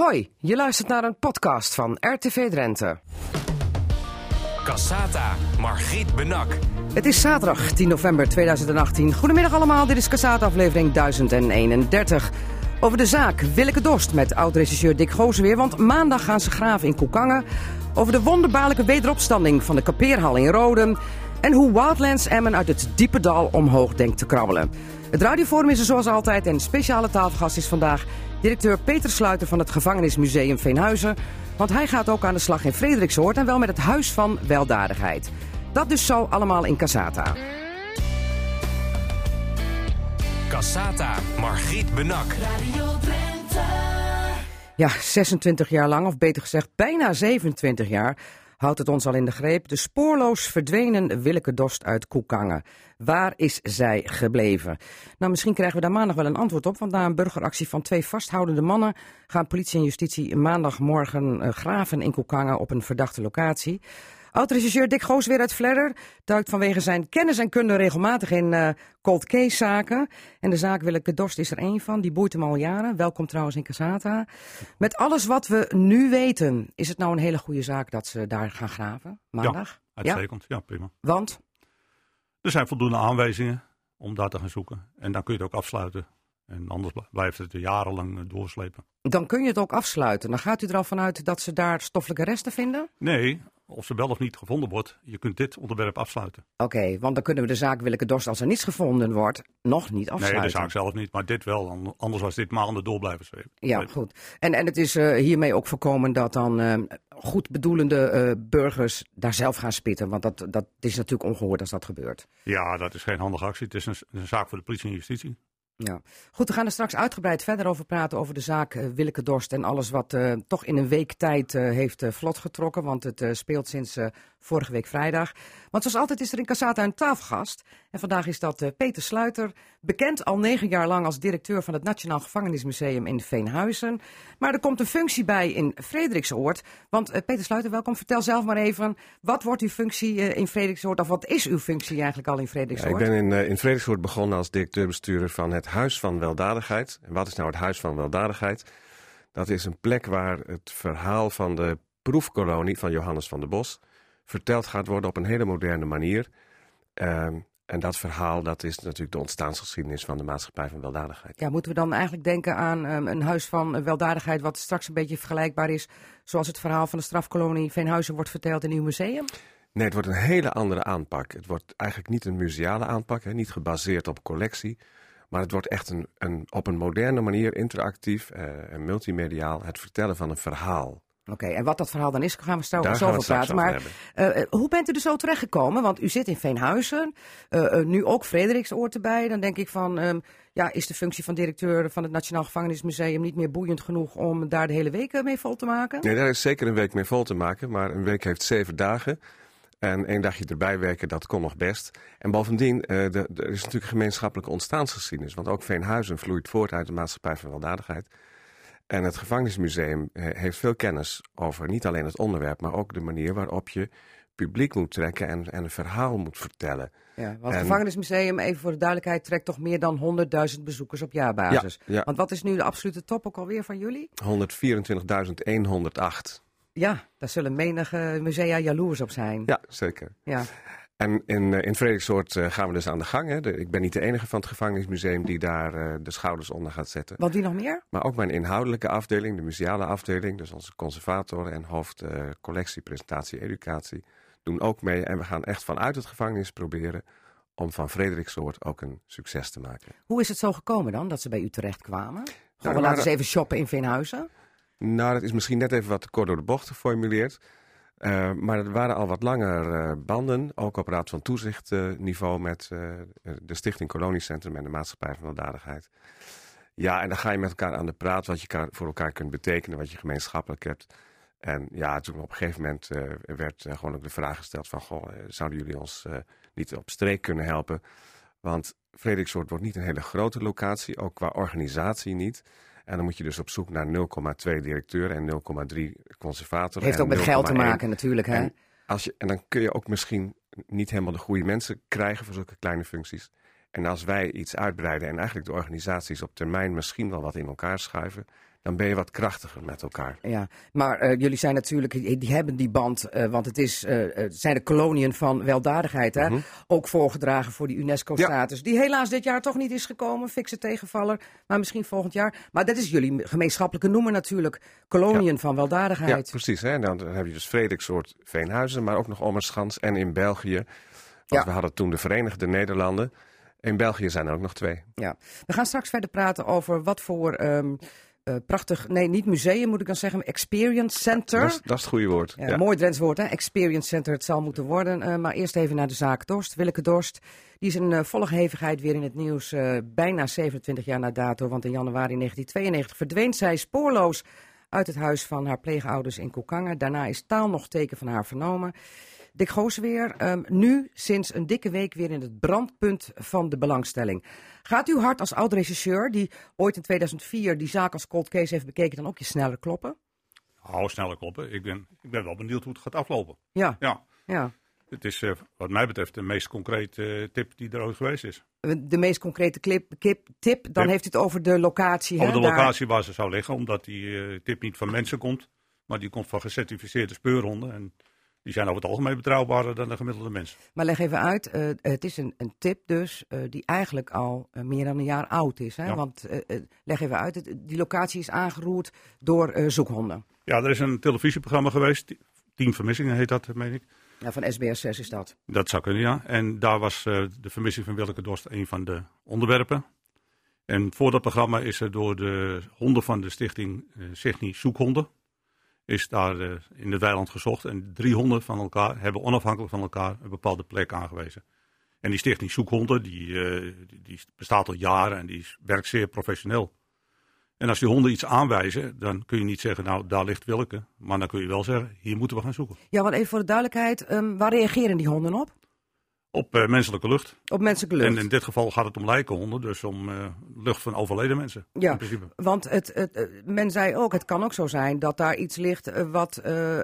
Hoi, je luistert naar een podcast van RTV Drenthe. Cassata, Margriet Benak. Het is zaterdag 10 november 2018. Goedemiddag allemaal, dit is Cassata aflevering 1031. Over de zaak Willeke Dorst met oud-regisseur Dick Gozenweer, want maandag gaan ze graven in Koekangen. Over de wonderbaarlijke wederopstanding van de kapeerhal in Roden. En hoe Wildlands Emmen uit het diepe dal omhoog denkt te krabbelen. Het radioforum is er zoals altijd en speciale tafelgast is vandaag directeur Peter Sluiter van het Gevangenismuseum Veenhuizen. Want hij gaat ook aan de slag in Frederiksoord en wel met het Huis van Weldadigheid. Dat dus zo allemaal in Casata. Cassata, Margriet Benak. Ja, 26 jaar lang, of beter gezegd bijna 27 jaar, houdt het ons al in de greep. De spoorloos verdwenen Willeke Dorst uit Koekangen. Waar is zij gebleven? Nou, misschien krijgen we daar maandag wel een antwoord op. Want na een burgeractie van twee vasthoudende mannen gaan politie en justitie maandagmorgen eh, graven in Koekangen op een verdachte locatie. Oud-regisseur Dick Goos weer uit Vledder duikt vanwege zijn kennis en kunde regelmatig in eh, cold case zaken. En de zaak Willeke Dorst is er één van, die boeit hem al jaren. Welkom trouwens in Casata. Met alles wat we nu weten, is het nou een hele goede zaak dat ze daar gaan graven? Maandag? Uitstekend, ja, prima. Want? Er zijn voldoende aanwijzingen om daar te gaan zoeken. En dan kun je het ook afsluiten. En anders bl- blijft het jarenlang eh, doorslepen. Dan kun je het ook afsluiten. Dan gaat u er al vanuit dat ze daar stoffelijke resten vinden? Nee, of ze wel of niet gevonden wordt, je kunt dit onderwerp afsluiten. Oké, want dan kunnen we de zaak Willeke Dorst, als er niets gevonden wordt, nog niet afsluiten. Nee, de zaak zelf niet, maar dit wel. an- Anders was dit maanden door blijven zweven. Ja, goed. En, en het is eh, hiermee ook voorkomen dat dan eh, goed bedoelende eh, burgers daar zelf gaan spitten. Want dat, dat is natuurlijk ongehoord als dat gebeurt. Ja, dat is geen handige actie. Het is een, een zaak voor de politie en justitie. Ja. Goed, we gaan er straks uitgebreid verder over praten. Over de zaak eh, Willeke Dorst en alles wat eh, toch in een week tijd eh, heeft vlot getrokken. Want het speelt sinds vorige week vrijdag. Want zoals altijd is er in Casata een tafelgast. En vandaag is dat Peter Sluiter. Bekend al negen jaar lang als directeur van het Nationaal Gevangenismuseum in Veenhuizen. Maar er komt een functie bij in Frederiksoord. Want eh, Peter Sluiter, welkom. Vertel zelf maar even. Wat wordt uw functie eh, in Frederiksoord? Of wat is uw functie eigenlijk al in Ja, Frederiksoord? ik ben in, eh, in Frederiksoord begonnen als directeur-bestuurder van het Huis van Weldadigheid. En wat is nou het Huis van Weldadigheid? Dat is een plek waar het verhaal van de proefkolonie van Johannes van der Bos verteld gaat worden op een hele moderne manier. Ehm, en dat verhaal dat is natuurlijk de ontstaansgeschiedenis van de maatschappij van weldadigheid. Ja, moeten we dan eigenlijk denken aan ehm, een huis van eh, weldadigheid wat straks een beetje vergelijkbaar is zoals het verhaal van de strafkolonie Veenhuizen wordt verteld in uw museum? Nee, het wordt een hele andere aanpak. Het wordt eigenlijk niet een museale aanpak, hè, niet gebaseerd op collectie. Maar het wordt echt een, een, op een moderne manier interactief eh, en multimediaal het vertellen van een verhaal. Oké, en wat dat verhaal dan is, gaan we straks Daar over praten. Maar eh, eh, hoe bent u er zo terechtgekomen? Want u zit in Veenhuizen, eh, nu ook Frederiksoord erbij. Dan denk ik van, ehm, ja, is de functie van directeur van het Nationaal Gevangenismuseum niet meer boeiend genoeg om daar de hele week mee vol te maken? Nee, daar is zeker een week mee vol te maken. Maar een week heeft zeven dagen. En één dagje erbij werken, dat kon nog best. En bovendien, de, er is natuurlijk gemeenschappelijke ontstaansgeschiedenis. Want ook Veenhuizen vloeit voort uit de maatschappij van weldadigheid. En het gevangenismuseum eh, heeft veel kennis over niet alleen het onderwerp, maar ook de manier waarop je publiek moet trekken en, en een verhaal moet vertellen. Ja, want het En- gevangenismuseum, even voor de duidelijkheid, trekt toch meer dan 100.000 bezoekers op jaarbasis. Ja, ja. Want wat is nu de absolute top ook alweer van jullie? 124.108. Ja, daar zullen menige musea jaloers op zijn. Ja, zeker. Ja. En in, eh, in Frederiksoord eh, gaan we dus aan de gang. Hè. De- ik ben niet de enige van het gevangenismuseum die daar eh, de schouders onder gaat zetten. Wat wie nog meer? Maar ook mijn inhoudelijke afdeling, de museale afdeling, dus onze conservator en hoofd collectie, presentatie, educatie, doen ook mee. En we gaan echt vanuit het gevangenis proberen om van Frederiksoord ook een succes te maken. Hoe is het zo gekomen dan, dat ze bij u terecht kwamen? Gewoon, er we laten eens waren- even shoppen in Veenhuizen. Nou, dat is misschien net even wat te kort door de bocht geformuleerd. Eh, maar er waren al wat langer eh, banden, ook op raad van toezicht niveau met eh, de Stichting Koloniecentrum en de Maatschappij van Weldadigheid. Ja, en dan ga je met elkaar aan de praat wat je voor elkaar kunt betekenen, wat je gemeenschappelijk hebt. En ja, toen op een gegeven moment werd gewoon ook de vraag gesteld van, goh, zouden jullie ons niet op streek kunnen helpen? Want Frederiksoord wordt niet een hele grote locatie, ook qua organisatie niet. En dan moet je dus op zoek naar 0,2 directeur en 0,3 conservator. Heeft ook met geld te 0,1. maken natuurlijk, hè? En, als je, en dan kun je ook misschien niet helemaal de goede mensen krijgen voor zulke kleine functies. En als wij iets uitbreiden en eigenlijk de organisaties op termijn misschien wel wat in elkaar schuiven, dan ben je wat krachtiger met elkaar. Ja, maar eh, jullie zijn natuurlijk, die hebben die band, eh, want het is, eh, zijn de koloniën van weldadigheid, hè? Mhm. ook voorgedragen voor die UNESCO-status, die helaas dit jaar toch niet is gekomen, fikse tegenvaller, maar misschien volgend jaar. Maar dat is jullie gemeenschappelijke noemer natuurlijk, koloniën van Ja, weldadigheid. precies. Hè? Dan heb je dus Frederikssoort Veenhuizen, maar ook nog Ommerschans en in België. Want Ja. we hadden toen de Verenigde Nederlanden. In België zijn er ook nog twee. Ja. We gaan straks verder praten over wat voor ehm, eh, prachtig, nee niet museum moet ik dan zeggen, experience center. Dat is, dat is het goede woord. Ja, Ja. Mooi Drents woord, hè? Experience Center, het zal moeten worden. Eh, maar eerst even naar de zaak Dorst. Willeke Dorst, die is in eh, volle hevigheid weer in het nieuws. bijna 27 jaar na dato, want in januari 1992 verdween zij spoorloos uit het huis van haar pleegouders in Koekangen. Daarna is taal nog teken van haar vernomen. Dick Goos weer, ehm, nu sinds een dikke week weer in het brandpunt van de belangstelling. Gaat uw hart als oud-regisseur, die ooit in 2004 die zaak als cold case heeft bekeken, dan ook je sneller kloppen? Hou sneller kloppen. Ik ben, ik ben wel benieuwd hoe het gaat aflopen. Ja, Ja, ja. het is eh, wat mij betreft de meest concrete eh, tip die er ooit geweest is. de meest concrete clip, kip, tip, dan heeft u het over de locatie. Over hè, de daar. locatie waar ze zou liggen, omdat die eh, tip niet van mensen komt, maar die komt van gecertificeerde speurhonden. En die zijn over het algemeen betrouwbaarder dan de gemiddelde mens. Maar leg even uit, eh, het is een, een tip dus eh, die eigenlijk al eh, meer dan een jaar oud is. Hè? Ja. Want leg even uit, het- die locatie is aangeroerd door zoekhonden. Ja, er is een televisieprogramma geweest, Team Vermissingen heet dat, meen ik. Ja, van SBS 6 is dat. Dat zou kunnen, ja. En daar was de vermissing van Willeke Dorst een van de onderwerpen. En voor dat programma is er door de honden van de stichting Signy Zoekhonden... is daar eh, in het weiland gezocht. En drie honden van elkaar hebben onafhankelijk van elkaar een bepaalde plek aangewezen. En die stichting Zoekhonden, die, eh, die, bestaat al jaren en die werkt zeer professioneel. En als die honden iets aanwijzen, dan kun je niet zeggen, nou, daar ligt Willeke. Maar dan kun je wel zeggen, hier moeten we gaan zoeken. Ja, want even voor de duidelijkheid, ehm, waar reageren die honden op? Op eh, menselijke lucht. Op menselijke lucht. En in dit geval gaat het om lijkenhonden, dus om eh, lucht van overleden mensen. Ja. In principe. Want het, het, eh, men zei ook, het kan ook zo zijn dat daar iets ligt wat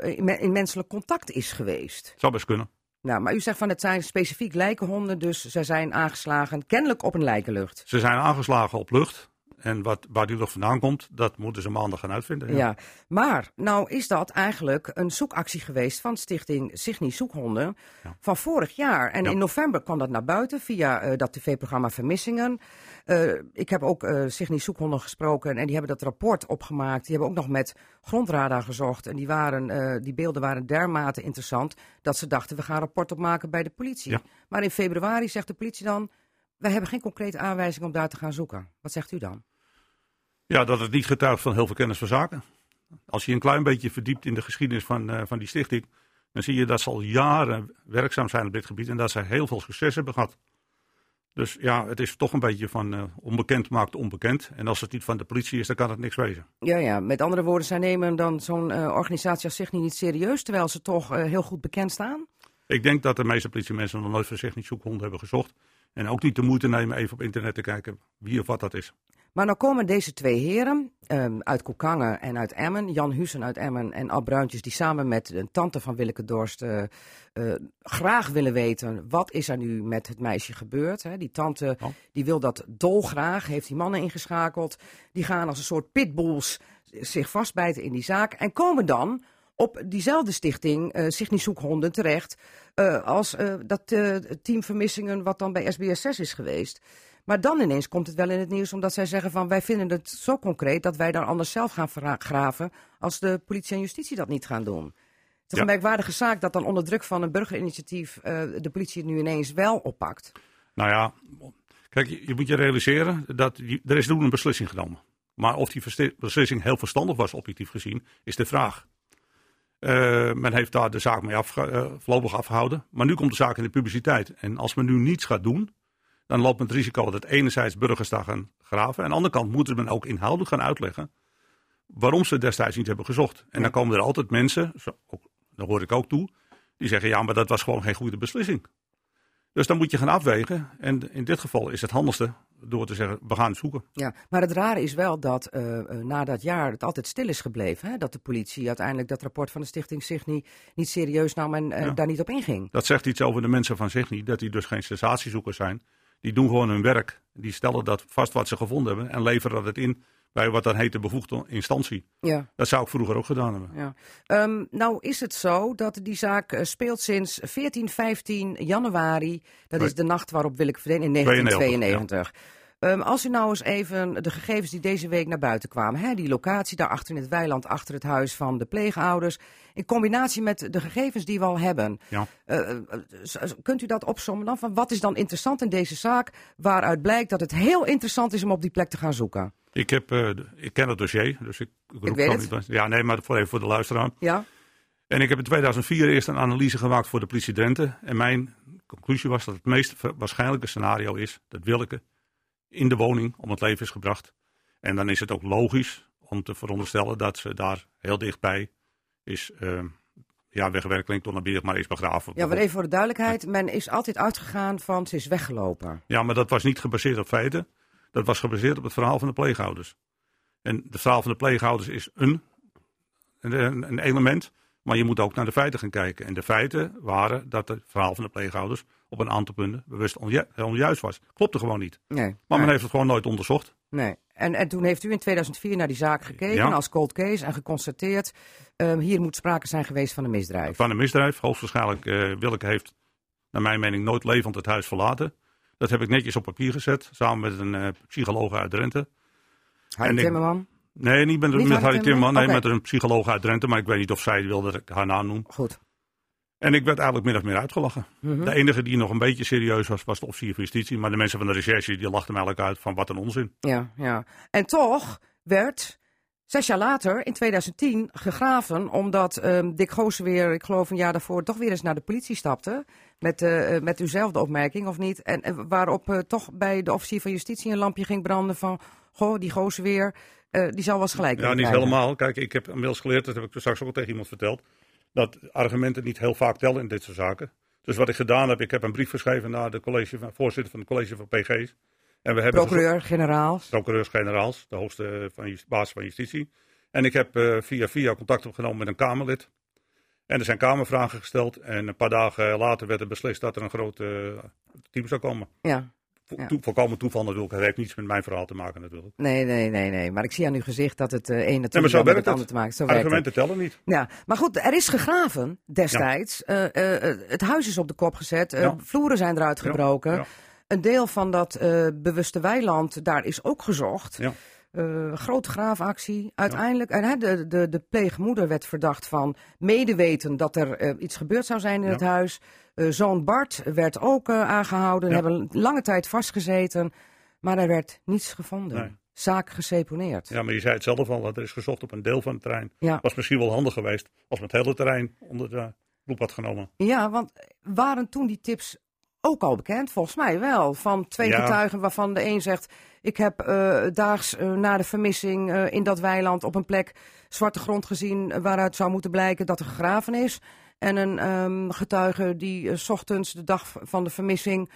in, me- in menselijk contact is geweest. Zou best kunnen. Nou, maar u zegt van het zijn specifiek lijkenhonden, dus zij zijn aangeslagen kennelijk op een lijkenlucht. Ze zijn aangeslagen op lucht. En wat, waar die lucht vandaan komt, dat moeten ze maandag gaan uitvinden. Ja. maar nou is dat eigenlijk een zoekactie geweest van Stichting Signy Zoekhonden Ja. van vorig jaar. En Ja. in november kwam dat naar buiten via eh, dat tv-programma Vermissingen. Eh, ik heb ook eh Signy Zoekhonden gesproken en die hebben dat rapport opgemaakt. Die hebben ook nog met grondradar gezocht. En die, waren, die beelden waren dermate interessant dat ze dachten we gaan een rapport opmaken bij de politie. Maar in februari zegt de politie dan, wij hebben geen concrete aanwijzing om daar te gaan zoeken. Wat zegt u dan? Ja, dat het niet getuigt van heel veel kennis van zaken. Als je een klein beetje verdiept in de geschiedenis van, eh, van die stichting, dan zie je dat ze al jaren werkzaam zijn op dit gebied en dat ze heel veel succes hebben gehad. Dus ja, het is toch een beetje van eh, onbekend maakt onbekend. En als het niet van de politie is, dan kan het niks wezen. Ja, ja, met andere woorden, zij nemen dan zo'n eh, organisatie als Signy niet serieus, terwijl ze toch heel goed bekend staan. Ik denk dat de meeste politiemensen nog nooit voor zich niet zoekhonden hebben gezocht. En ook niet de moeite nemen even op internet te kijken wie of wat dat is. Maar nou komen deze twee heren ehm, uit Koekangen en uit Emmen, Jan Hussen uit Emmen en Ab Bruintjes, die samen met een tante van Willeke Dorst eh, eh, graag willen weten wat is er nu met het meisje gebeurd. Hè? Die tante die wil dat dolgraag, heeft die mannen ingeschakeld. Die gaan als een soort pitbulls zich vastbijten in die zaak en komen dan op diezelfde stichting, eh Signy Zoekhonden, terecht als dat team Vermissingen wat dan bij SBS 6 is geweest. Maar dan ineens komt het wel in het nieuws omdat zij zeggen van wij vinden het zo concreet dat wij daar anders zelf gaan graven als de politie en justitie dat niet gaan doen. Het is een merkwaardige zaak dat dan onder druk van een burgerinitiatief eh, de politie het nu ineens wel oppakt. Nou ja, kijk, je, je moet je realiseren dat je- er is toen een beslissing genomen. Maar of die beslissing heel verstandig was, objectief gezien, is de vraag. Eh, men heeft daar de zaak mee afge, eh, voorlopig afgehouden. Maar nu komt de zaak in de publiciteit. En als men nu niets gaat doen, dan loopt men het risico dat enerzijds burgers daar gaan graven. En aan de andere kant moet men ook inhoudelijk gaan uitleggen waarom ze destijds niet hebben gezocht. En dan komen er altijd mensen, zo, ook, daar hoor ik ook toe, die zeggen ja, maar dat was gewoon geen goede beslissing. Dus dan moet je gaan afwegen. En in dit geval is het handigste door te zeggen, we gaan het zoeken. Ja, maar het rare is wel dat eh, eh, na dat jaar het altijd stil is gebleven. Hè? Dat de politie uiteindelijk dat rapport van de stichting zich niet, serieus nam en eh, Ja. daar niet op inging. Dat zegt iets over de mensen van niet, dat die dus geen sensatiezoekers zijn. Die doen gewoon hun werk. Die stellen dat vast wat ze gevonden hebben en leveren dat in bij wat dan heet de bevoegde instantie. Ja. Dat zou ik vroeger ook gedaan hebben. Ja. Um, nou is het zo dat die zaak uh, speelt sinds 14, 15 januari. Dat is de nacht waarop Willeke verdween in 1992. Ja. Um, als u nou eens even de gegevens die deze week naar buiten kwamen, hè, die locatie daar achter in het weiland, achter het huis van de pleegouders, in combinatie met de gegevens die we al hebben. Ja. Uh, kunt u dat opzommen dan? Van wat is dan interessant in deze zaak, waaruit blijkt dat het heel interessant is om op die plek te gaan zoeken? Ik, heb, uh, ik ken het dossier, dus ik, ik, ik weet het. Niet, ja, nee, maar voor even voor de luisteraar. Ja. En ik heb in 2004 eerst een analyse gemaakt voor de politie Drenthe. En mijn conclusie was dat het meest waarschijnlijke scenario is dat Willeke in de woning om het leven is gebracht. En dan is het ook logisch om te veronderstellen dat ze daar heel dichtbij is uh, ja, weggewerkt, klinkt onaanbiedig, maar is begraven. Ja, maar even voor de duidelijkheid, men is altijd uitgegaan van ze is weggelopen. Ja, maar dat was niet gebaseerd op feiten. Dat was gebaseerd op het verhaal van de pleegouders. En het verhaal van de pleegouders is een, een, een element, maar je moet ook naar de feiten gaan kijken. En de feiten waren dat het verhaal van de pleegouders op een aantal punten bewust onju onjuist was. Klopte gewoon niet. Nee, maar men heeft het gewoon nooit onderzocht. Nee. En, en toen heeft u in 2004 naar die zaak gekeken ja. als cold case en geconstateerd... Um, hier moet sprake zijn geweest van een misdrijf. Van een misdrijf. Hoogstwaarschijnlijk uh, Willeke heeft, naar mijn mening, nooit levend het huis verlaten. Dat heb ik netjes op papier gezet, samen met een uh, psycholoog uit Drenthe. Harry Timmerman? Nee, niet met, niet met Harry Timmerman, nee, okay. met een psycholoog uit Drenthe. Maar ik weet niet of zij wil dat ik haar naam noem. Goed. En ik werd eigenlijk min of meer uitgelachen. Mm -hmm. De enige die nog een beetje serieus was, was de officier van justitie. Maar de mensen van de recherche die lachten mij eigenlijk uit van wat een onzin. Ja, ja. En toch werd zes jaar later, in 2010, gegraven. Omdat um, Dick Goosen weer, ik geloof een jaar daarvoor, toch weer eens naar de politie stapte. Met, uh, met uwzelfde opmerking, of niet? En, en waarop uh, toch bij de officier van justitie een lampje ging branden van... Goh, die Goosen weer, uh, die zal wel eens gelijk Ja, niet krijgen. helemaal. Kijk, ik heb inmiddels geleerd, dat heb ik straks ook al tegen iemand verteld dat argumenten niet heel vaak tellen in dit soort zaken. Dus wat ik gedaan heb, ik heb een brief geschreven naar de college van, voorzitter van het college van PG's. En we hebben Procureur-generaals. Procureurs-generaals, de hoogste van, baas van justitie. En ik heb uh, via via contact opgenomen met een Kamerlid. En er zijn Kamervragen gesteld. En een paar dagen later werd er beslist dat er een groot uh, team zou komen. Ja. Ja. To volkomen toeval natuurlijk. Het heeft niets met mijn verhaal te maken natuurlijk. Nee, nee, nee, nee. Maar ik zie aan uw gezicht dat het uh, een nee, natuurlijk nee, met het ander te maken heeft. Argumenten tellen niet. Ja, maar goed, er is gegraven destijds. Ja. Uh, uh, het huis is op de kop gezet. Ja. Vloeren zijn eruit gebroken. Een deel van dat bewuste weiland, daar is ook gezocht. Ja. Uh, grote graafactie. Uiteindelijk, en de, de, de pleegmoeder werd verdacht van medeweten dat er uh, iets gebeurd zou zijn in Ja. het huis. Uh, zoon Bart werd ook aangehouden, Ja. hebben lange tijd vastgezeten. Maar er werd niets gevonden. Nee. Zaak geseponeerd. Ja, maar je zei het zelf al, dat er is gezocht op een deel van het terrein. Ja. Was misschien wel handig geweest als men het hele terrein onder de loep had genomen. Ja, want waren toen die tips ook al bekend? Volgens mij wel. Van twee getuigen waarvan de een zegt... ik heb eh, daags eh, na de vermissing eh, in dat weiland op een plek zwarte grond gezien... waaruit zou moeten blijken dat er gegraven is. En een ehm, getuige die 's ochtends de dag van de vermissing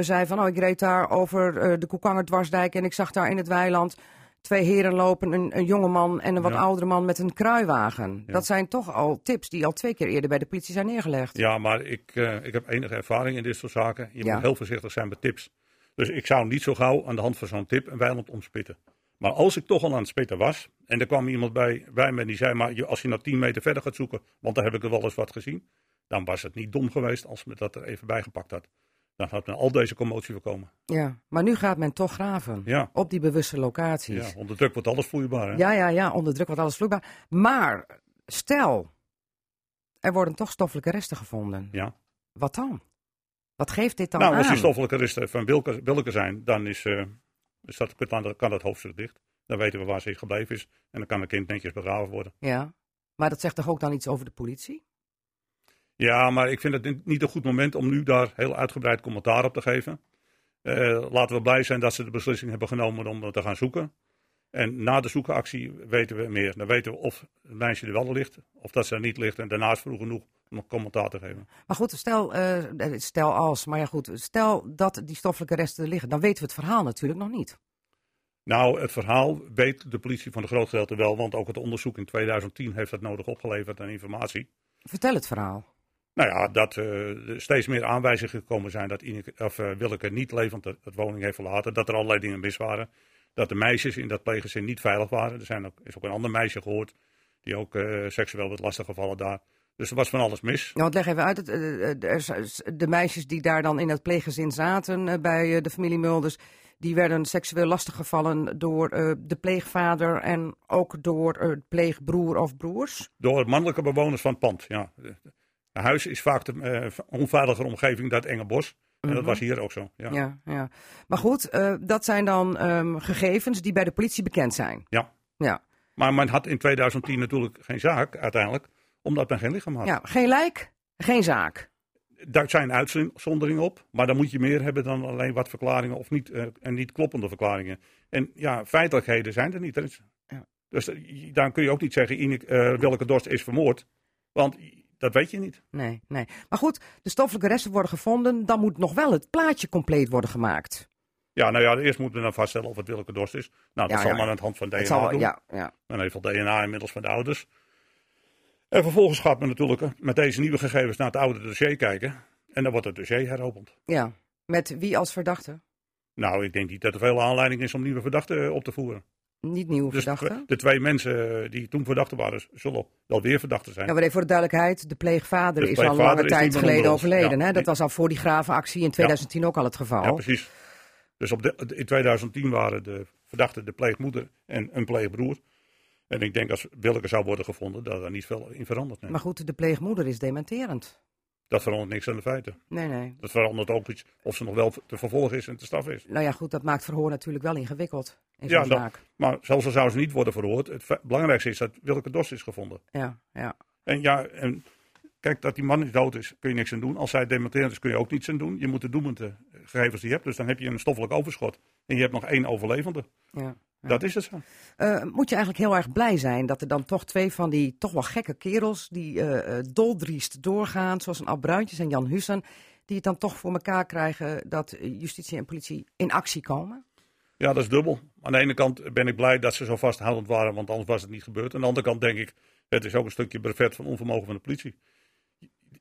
zei van... oh, ik reed daar over de Koekanger dwarsdijk en ik zag daar in het weiland... Twee heren lopen, een, een jonge man en een wat Ja. oudere man met een kruiwagen. Ja. Dat zijn toch al tips die al twee keer eerder bij de politie zijn neergelegd. Ja, maar ik, ik heb enige ervaring in dit soort zaken. Je Ja. moet heel voorzichtig zijn met tips. Dus ik zou niet zo gauw aan de hand van zo'n tip een weiland omspitten. Maar als ik toch al aan het spitten was, en er kwam iemand bij, bij me en die zei, maar als je nou 10 meter verder gaat zoeken, want daar heb ik er wel eens wat gezien, dan was het niet dom geweest als me dat er even bijgepakt had. Dan had men al deze commotie voorkomen. Ja, maar nu gaat men toch graven. Ja. Op die bewuste locaties. Ja, onder druk wordt alles vloeibaar. Hè? Ja, ja, ja, onder druk wordt alles vloeibaar. Maar stel, er worden toch stoffelijke resten gevonden. Ja. Wat dan? Wat geeft dit dan nou, aan? als die stoffelijke resten van Wilke, Wilke zijn, dan is, eh, is dat, kan dat hoofdstuk dicht. Dan weten we waar ze gebleven is. En dan kan het kind netjes begraven worden. Ja, maar dat zegt toch ook dan iets over de politie? Ja, maar ik vind het niet een goed moment om nu daar heel uitgebreid commentaar op te geven. Eh, laten we blij zijn dat ze de beslissing hebben genomen om te gaan zoeken. En na de zoekactie weten we meer. Dan weten we of het meisje er wel ligt, of dat ze er niet ligt. En daarna is vroeg genoeg om nog commentaar te geven. Maar goed, stel, eh, stel als, maar ja goed, stel dat die stoffelijke resten er liggen, dan weten we het verhaal natuurlijk nog niet. Nou, het verhaal weet de politie van de groot gedeelte wel, want ook het onderzoek in 2010 heeft dat nodig opgeleverd aan informatie. Vertel het verhaal. Nou ja, dat eh, er steeds meer aanwijzingen gekomen zijn dat Ineke, of, eh, Willeke niet levend het woning heeft verlaten. Dat er allerlei dingen mis waren. Dat de meisjes in dat pleeggezin niet veilig waren. Er zijn ook, is ook een ander meisje gehoord die ook eh, seksueel werd lastiggevallen daar. Dus er was van alles mis. Nou, leg even uit. Het, eh, eh, de meisjes die daar dan in het pleeggezin zaten bij de familie Mulders, die werden seksueel lastiggevallen door de pleegvader en ook door eh, pleegbroer of broers. Door mannelijke bewoners van het pand. Ja. Een huis is vaak de eh, onveilige omgeving dat enge bos. En dat was hier ook zo. Ja. Ja, ja. Maar goed, eh, dat zijn dan ehm, gegevens die bij de politie bekend zijn. Ja. Ja. Maar men had in 2010 natuurlijk geen zaak uiteindelijk, omdat men geen lichaam had. ja, geen lijk, geen zaak. Daar zijn uitzonderingen op, maar dan moet je meer hebben dan alleen wat verklaringen of niet, eh, en niet kloppende verklaringen. En ja, feitelijkheden zijn er niet. Er is- Ja. Dus eh, dan kun je ook niet zeggen, Inek, eh welke dorst is vermoord, want dat weet je niet. Nee, nee. Maar goed, de stoffelijke resten worden gevonden. Dan moet nog wel het plaatje compleet worden gemaakt. Ja, nou ja, eerst moeten we dan vaststellen of het Willeke Dorst is. Nou, dat Ja, zal ja. maar aan de hand van DNA zal, doen. ja, ja. Dan heeft al DNA inmiddels van de ouders. En vervolgens gaat men natuurlijk met deze nieuwe gegevens naar het oude dossier kijken. En dan wordt het dossier heropend. ja. Met wie als verdachte? Nou, ik denk niet dat er veel aanleiding is om nieuwe verdachten eh, op te voeren. Niet nieuwe Dus verdachte? de, twee mensen eh, die toen verdachten waren, zullen wel weer verdachten zijn. Ja, maar even voor de duidelijkheid, de pleegvader De is al lange tijd geleden overleden. Ja, hè? Dat was al voor die gravenactie in 2010 ook al het geval. Ja, precies. Dus op de, in 2010 waren de verdachten de pleegmoeder en een pleegbroer. En ik denk als Willeke zou worden gevonden, dat er niet veel in verandert. nee. Maar goed, de pleegmoeder is dementerend. Dat verandert niks aan de feiten. Nee, nee. Dat verandert ook iets of ze nog wel te vervolgen is en te straf is. Nou ja, goed, dat maakt verhoor natuurlijk wel ingewikkeld in Ja, zo'n dat- zaak. Maar zelfs al zou ze niet worden verhoord, het belangrijkste is dat Willeke Dos is gevonden. Ja, ja. En ja, en kijk, dat die man niet dood is, kun je niks aan doen. Als zij dementerend is, kun je ook niets aan doen. Je moet de doemende gegevens die je hebt, dus dan heb je een stoffelijk overschot. En je hebt nog één overlevende. ja. Ja. Dat is het zo. Eh, moet je eigenlijk heel erg blij zijn dat er dan toch twee van die toch wel gekke kerels die eh eh, doldriest doorgaan, zoals een Bruintjes en Jan Hussen, die het dan toch voor elkaar krijgen dat justitie en politie in actie komen? Ja, dat is dubbel. Aan de ene kant ben ik blij dat ze zo vasthoudend waren, want anders was het niet gebeurd. Aan de andere kant denk ik, het is ook een stukje brevet van onvermogen van de politie.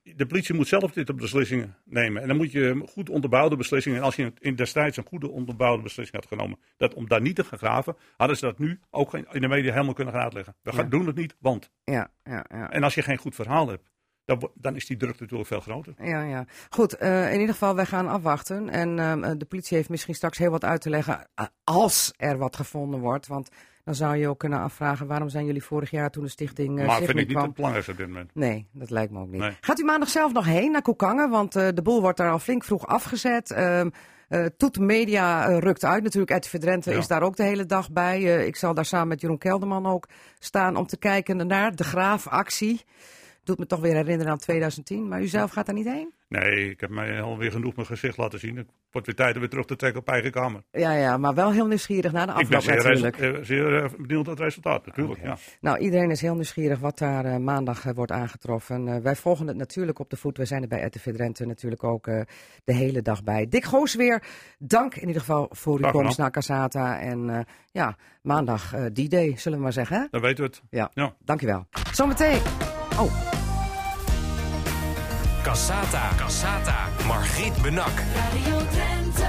De politie moet zelf dit op beslissingen nemen. En dan moet je goed onderbouwde beslissingen. En als je in destijds een goede onderbouwde beslissing had genomen, dat om daar niet te gaan graven, hadden ze dat nu ook in de media helemaal kunnen gaan uitleggen. We gaan Ja. doen het niet, want. Ja, ja, ja. En als je geen goed verhaal hebt, dan is die druk natuurlijk veel groter. Ja, ja. Goed, eh, in ieder geval, wij gaan afwachten. En ehm, eh, de politie heeft misschien straks heel wat uit te leggen eh, als er wat gevonden wordt. Want dan zou je ook kunnen afvragen, waarom zijn jullie vorig jaar toen de stichting uh, maar vind ik niet kwam? belangrijkste op dit moment. Nee, dat lijkt me ook niet. Nee. Gaat u maandag zelf nog heen naar Koekangen? Want eh, de boel wordt daar al flink vroeg afgezet. Ehm eh Toet Media rukt uit. Natuurlijk, Drenthe Ja. is daar ook de hele dag bij. Ik zal daar samen met Jeroen Kelderman ook staan om te kijken naar de graafactie. Doet me toch weer herinneren aan 2010. Maar u zelf gaat daar niet heen? Nee, ik heb mij alweer genoeg mijn gezicht laten zien. Het wordt weer tijd om weer terug te trekken op eigen kamer. Ja, ja, maar wel heel nieuwsgierig naar de Ik ben afloop zeer, natuurlijk. resu- eh, zeer eh, benieuwd naar het resultaat, natuurlijk. Ja. Nou, iedereen is heel nieuwsgierig wat daar eh, maandag eh, wordt aangetroffen. Eh, wij volgen het natuurlijk op de voet. We zijn er bij RTV Drenthe natuurlijk ook eh, de hele dag bij. Dick Goos weer, dank in ieder geval voor uw komst naar Casata. En eh, ja, maandag eh die day, zullen we maar zeggen. Dan weten we het. Ja, Ja. dankjewel. Zometeen. Oh, Cassata. Cassata. Margriet Benak. Radio Drenthe.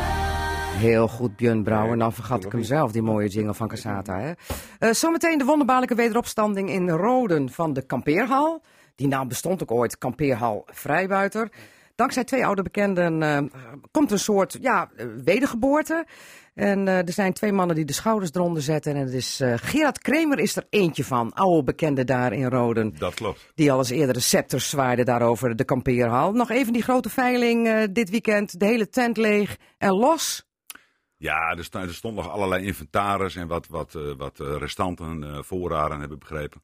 heel goed Björn Brouwer. Dan vergat ik hem zelf, die mooie jingle van Casata. Hè? Eh, zometeen de wonderbaarlijke wederopstanding in Roden van de kampeerhal. Die naam bestond ook ooit, kampeerhal Vrijbuiter. Dankzij twee oude bekenden eh, komt een soort ja, eh, wedergeboorte. En eh, er zijn twee mannen die de schouders eronder zetten. En het is eh, Gerard Kremer is er eentje van, oude bekende daar in Roden. Dat klopt. Die al eens eerder de scepters zwaaide daarover de kampeerhal. Nog even die grote veiling eh, dit weekend. De hele tent leeg en los. Ja, er, er stond nog allerlei inventaris en wat, wat, wat restanten, voorraden, heb ik begrepen.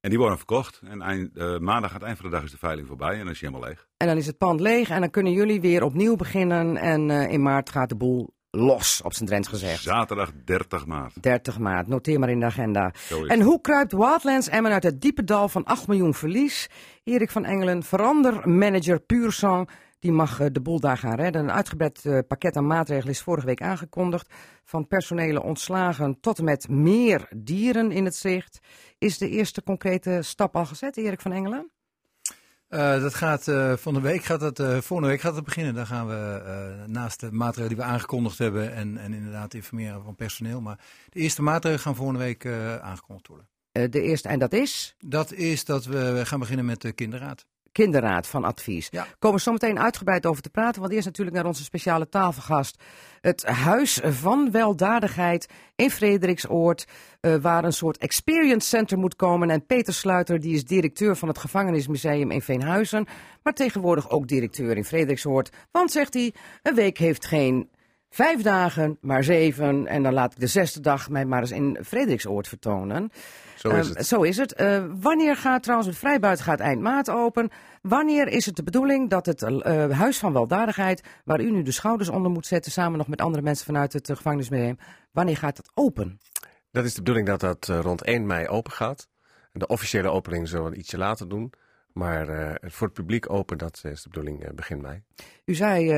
En die worden verkocht. En eind, maandag aan het eind van de dag is de veiling voorbij en dan is hij helemaal leeg. En dan is het pand leeg en dan kunnen jullie weer opnieuw beginnen. En in maart gaat de boel los, op zijn Drents gezegd. Zaterdag 30 maart. 30 maart, noteer maar in de agenda. En hoe kruipt Wildlands Emmen uit het diepe dal van 8 miljoen verlies? Erik van Engelen, verandermanager Puursang, die mag eh, de boel daar gaan redden. Een uitgebreid eh, pakket aan maatregelen is vorige week aangekondigd. Van personele ontslagen tot en met meer dieren in het zicht. Is de eerste concrete stap al gezet, Erik van Engelen? Uh, dat gaat uh, van de week gaat dat, uh, volgende week gaat het beginnen. Dan gaan we naast de maatregelen die we aangekondigd hebben en, en inderdaad informeren van personeel. Maar de eerste maatregelen gaan volgende week aangekondigd worden. de eerste, en dat is? Dat is dat we gaan beginnen met de kinderraad kinderraad van advies. Ja. Komen we zo meteen uitgebreid over te praten, want eerst natuurlijk naar onze speciale tafelgast. Het Huis van Weldadigheid in Frederiksoord, uh, waar een soort experience center moet komen. En Peter Sluiter, die is directeur van het Gevangenismuseum in Veenhuizen, maar tegenwoordig ook directeur in Frederiksoord. Want, zegt hij, een week heeft geen vijf dagen, maar zeven. En dan laat ik de zesde dag mij maar eens in Frederiksoord vertonen. Zo is ehm, het. zo is het. Uh, wanneer gaat trouwens het vrijbuiten gaat eind maart open? Wanneer is het de bedoeling dat het uh, Huis van Weldadigheid, waar u nu de schouders onder moet zetten, samen nog met andere mensen vanuit het uh, gevangenismuseum, wanneer gaat dat open? Dat is de bedoeling dat dat rond 1 mei open gaat. De officiële opening zullen we ietsje later doen. Maar uh, voor het publiek open, dat is de bedoeling uh, begin mei. U zei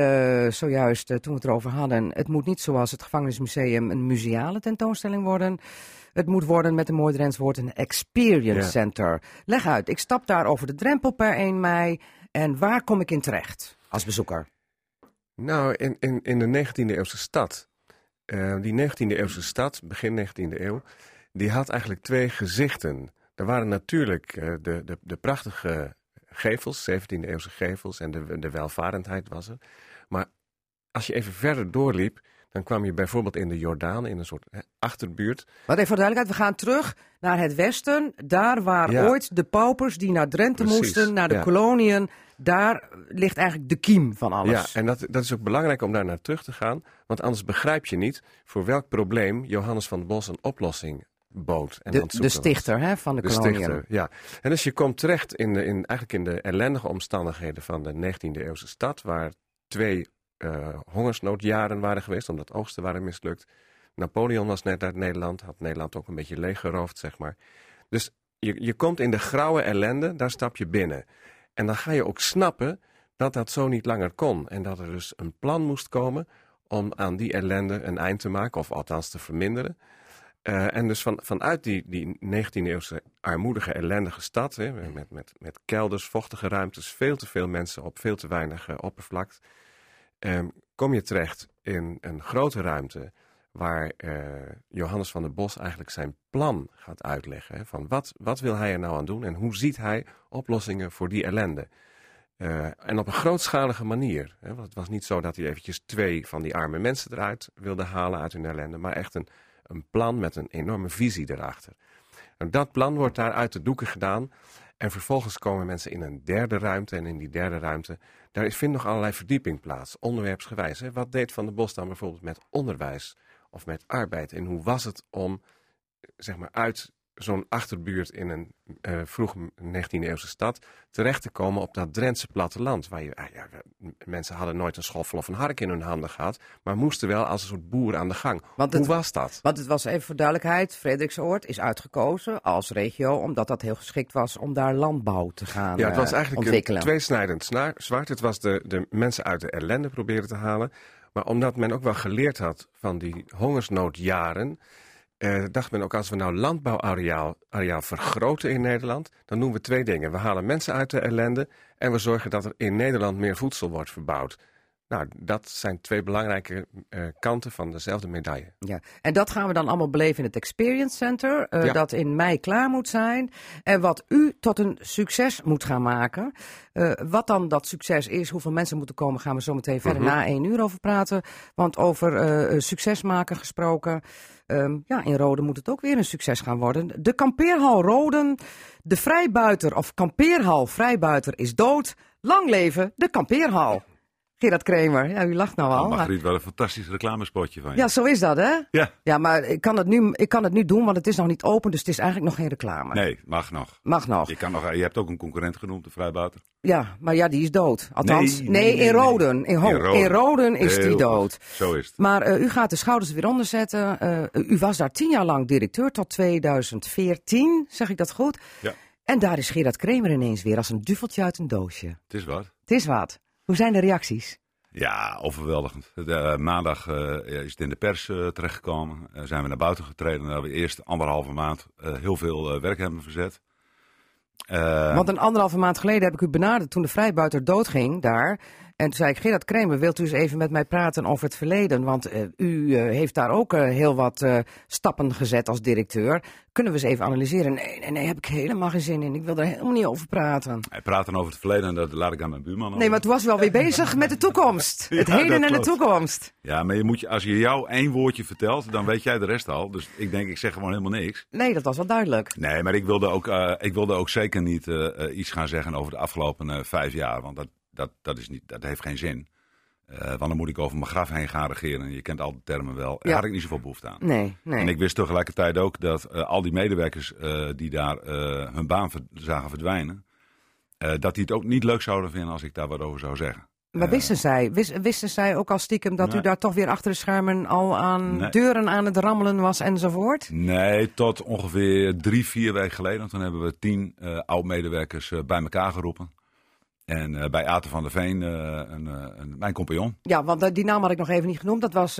uh, zojuist, toen we het erover hadden, het moet niet zoals het gevangenismuseum een museale tentoonstelling worden. Het moet worden met een mooi Drents woord een experience center. Leg uit, ik stap daar over de drempel per 1 mei en waar kom ik in terecht als bezoeker? Nou, in, in, in de 19e eeuwse stad. die 19e eeuwse stad, begin 19e eeuw, die had eigenlijk twee gezichten. Er waren natuurlijk uh, de, de, de prachtige gevels, 17e eeuwse gevels en de, de welvarendheid was er. Maar als je even verder doorliep, dan kwam je bijvoorbeeld in de Jordaan, in een soort hè, achterbuurt. Wat even voor duidelijkheid, we gaan terug naar het westen. Daar waar Ja. ooit de paupers die naar Drenthe Precies, moesten, naar de ja. koloniën. Daar ligt eigenlijk de kiem van Ja, alles. en dat, dat is ook belangrijk om daar naar terug te gaan. Want anders begrijp je niet voor welk probleem Johannes van Bos een oplossing bood. En de, de stichter hè, van de, De koloniën. stichter, ja. En dus je komt terecht in, de, in, eigenlijk in de ellendige omstandigheden van de 19e eeuwse stad, waar twee eh, hongersnoodjaren waren geweest, omdat oogsten waren mislukt. Napoleon was net uit Nederland, had Nederland ook een beetje leeggeroofd, zeg maar. Dus je, je komt in de grauwe ellende, daar stap je binnen. En dan ga je ook snappen dat dat zo niet langer kon. En dat er dus een plan moest komen om aan die ellende een eind te maken, of althans te verminderen. Eh, en dus van, vanuit die, die 19e-eeuwse armoedige, ellendige stad, hè, met, met, met kelders, vochtige ruimtes, veel te veel mensen op veel te weinig ehm, kom je terecht in een grote ruimte waar eh, Johannes van der Bos eigenlijk zijn plan gaat uitleggen. Hè, van wat, wat wil hij er nou aan doen en hoe ziet hij oplossingen voor die ellende. En op een grootschalige manier. Hè, want het was niet zo dat hij eventjes twee van die arme mensen eruit wilde halen uit hun ellende, maar echt een, een plan met een enorme visie erachter. En dat plan wordt daar uit de doeken gedaan. En vervolgens komen mensen in een derde ruimte. En in die derde ruimte, daar vindt nog allerlei verdieping plaats, onderwerpsgewijs. Wat deed Van der Bos dan bijvoorbeeld met onderwijs of met arbeid? En hoe was het om, zeg maar, uit zo'n achterbuurt in een eh, vroeg 19e-eeuwse stad terecht te komen op dat Drentse platteland. Waar je, ah ja, mensen hadden nooit een schoffel of een hark in hun handen gehad, maar moesten wel als een soort boer aan de gang. Want Hoe het- was dat? Want het was even voor duidelijkheid, Frederiksoord is uitgekozen als regio omdat dat heel geschikt was om daar landbouw te gaan Ja, het was eh, eigenlijk ontwikkelen. een tweesnijdend zwaard. Het was de, de mensen uit de ellende proberen te halen. Maar omdat men ook wel geleerd had van die hongersnoodjaren... eh, dacht men ook als we nou landbouwareaal areaal vergroten in Nederland... dan doen we twee dingen. We halen mensen uit de ellende... en we zorgen dat er in Nederland meer voedsel wordt verbouwd. Nou, dat zijn twee belangrijke eh, kanten van dezelfde medaille. Ja. En dat gaan we dan allemaal beleven in het Experience Center, eh, Ja. dat in mei klaar moet zijn. En wat u tot een succes moet gaan maken. Eh, wat dan dat succes is, hoeveel mensen moeten komen, gaan we zo meteen verder Mhm. na één uur over praten. Want over succes maken gesproken, ehm, ja, in Rode moet het ook weer een succes gaan worden. De kampeerhal Roden, de vrijbuiter of kampeerhal vrijbuiter is dood. Lang leven de kampeerhal. Gerard Kremer, ja, u lacht nou al. Oh, maar- Margriet, wel een fantastisch reclamespotje van je. ja, zo is dat, hè? Ja. Ja, maar ik kan, het nu, ik kan het nu doen, want het is nog niet open, dus het is eigenlijk nog geen reclame. Nee, mag nog. Mag nog. Je, kan nog. je hebt ook een concurrent genoemd, de Vrijbuiter. Ja, maar ja, die is dood. Althans, nee, Nee, nee, nee, in nee. Roden. In, Ho- In Roden. in Roden is Heel die goed. dood. Zo is het. Maar eh, u gaat de schouders weer onder zetten. Eh, u was daar tien jaar lang directeur tot 2014, zeg ik dat goed? Ja. En daar is Gerard Kremer ineens weer als een duveltje uit een doosje. Het is wat. Het is wat. Hoe zijn de reacties? Ja, overweldigend. De, eh, maandag eh, is het in de pers eh, terechtgekomen. Zijn we naar buiten getreden. Daar hebben we eerst anderhalve maand heel veel werk hebben verzet. Want een anderhalve maand geleden heb ik u benaderd toen de vrijbuiter doodging daar. En toen zei ik, Gerard Kremer, wilt u eens even met mij praten over het verleden? Want eh, u eh, heeft daar ook eh, heel wat stappen gezet als directeur. Kunnen we eens even analyseren? Nee, nee, nee, heb ik helemaal geen zin in. Ik wil er helemaal niet over praten. hij dan over het verleden en dat laat ik aan mijn buurman Nee, maar toen was u alweer bezig met de toekomst. Het heden en de toekomst. Ja, maar je moet, je- als je jou één woordje vertelt, dan weet jij de rest al. Dus ik denk, ik zeg gewoon helemaal niks. Nee, dat was wel duidelijk. Nee, maar ik wilde ook, ik wilde ook zeker niet iets gaan zeggen over de afgelopen vijf jaar. Want dat, dat, dat, is niet, dat heeft geen zin. Eh, want dan moet ik over mijn graf heen gaan regeren. Je kent al de termen wel. Daar Ja. had ik niet zoveel behoefte aan. Nee, nee. En ik wist tegelijkertijd ook dat eh, al die medewerkers eh, die daar hun baan ver- zagen verdwijnen, dat die het ook niet leuk zouden vinden als ik daar wat over zou zeggen. Maar wisten zij, wis- wisten zij ook al stiekem dat u daar toch weer achter de schermen al aan Nee. deuren aan het rammelen was enzovoort? Nee, tot ongeveer drie, vier weken geleden. Toen hebben we tien oud-medewerkers bij elkaar geroepen. En eh, bij Aten van der Veen, eh, een, eh, een, mijn compagnon. Ja, want die naam had ik nog even niet genoemd. Dat was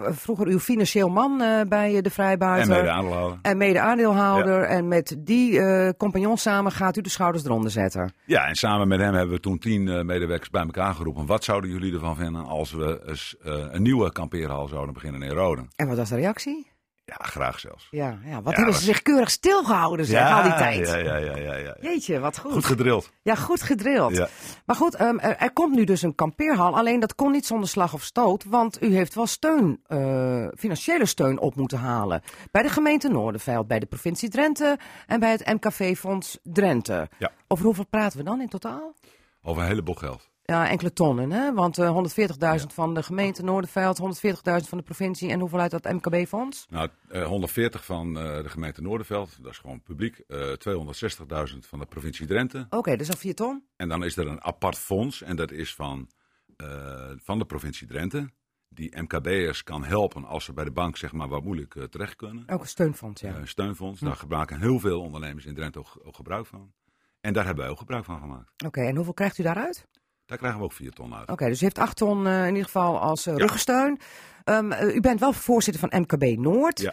vroeger uw financieel man bij de Vrijbuiter. En mede aandeelhouder. En mede aandeelhouder. En met die compagnon samen gaat u de schouders eronder zetten. Ja, en samen met hem hebben we toen tien medewerkers bij elkaar geroepen. Wat zouden jullie ervan vinden als we eens, een nieuwe kampeerhal zouden beginnen in Roden? En wat was de reactie? Ja, graag zelfs. Ja, ja wat hebben ze zich keurig stilgehouden zeg, al die tijd. Ja, ja, ja, ja, ja. Jeetje, wat goed. Goed gedrild. ja, goed gedrild. Maar goed, ehm, er, er komt nu dus een kampeerhal. Alleen dat kon niet zonder slag of stoot. Want u heeft wel steun, eh, financiële steun op moeten halen. Bij de gemeente Noorderveld, bij de provincie Drenthe en bij het MKV-fonds Drenthe. Ja. Over hoeveel praten we dan in totaal? Over een heleboel geld. Ja, enkele tonnen, hè? Want eh 140.000 van de gemeente Noorderveld, 140.000 van de provincie en hoeveel uit dat MKB-fonds? Nou, eh, 140 van eh, de gemeente Noorderveld, dat is gewoon publiek. Eh 260.000 van de provincie Drenthe. Oké, dus al 4 ton. En dan is er een apart fonds, en dat is van, eh, van de provincie Drenthe. Die MKB'ers kan helpen als ze bij de bank zeg maar, wat moeilijk eh, terecht kunnen. Ook een steunfonds, ja. Eh, Een steunfonds, daar gebruiken heel veel ondernemers in Drenthe ook, ook gebruik van. En daar hebben wij ook gebruik van gemaakt. Oké, en hoeveel krijgt u daaruit? Daar krijgen we ook 4 ton uit. Oké, dus u heeft 8 ton eh, in ieder geval als ruggensteun. Eh, u bent wel voorzitter van MKB Noord. Ja.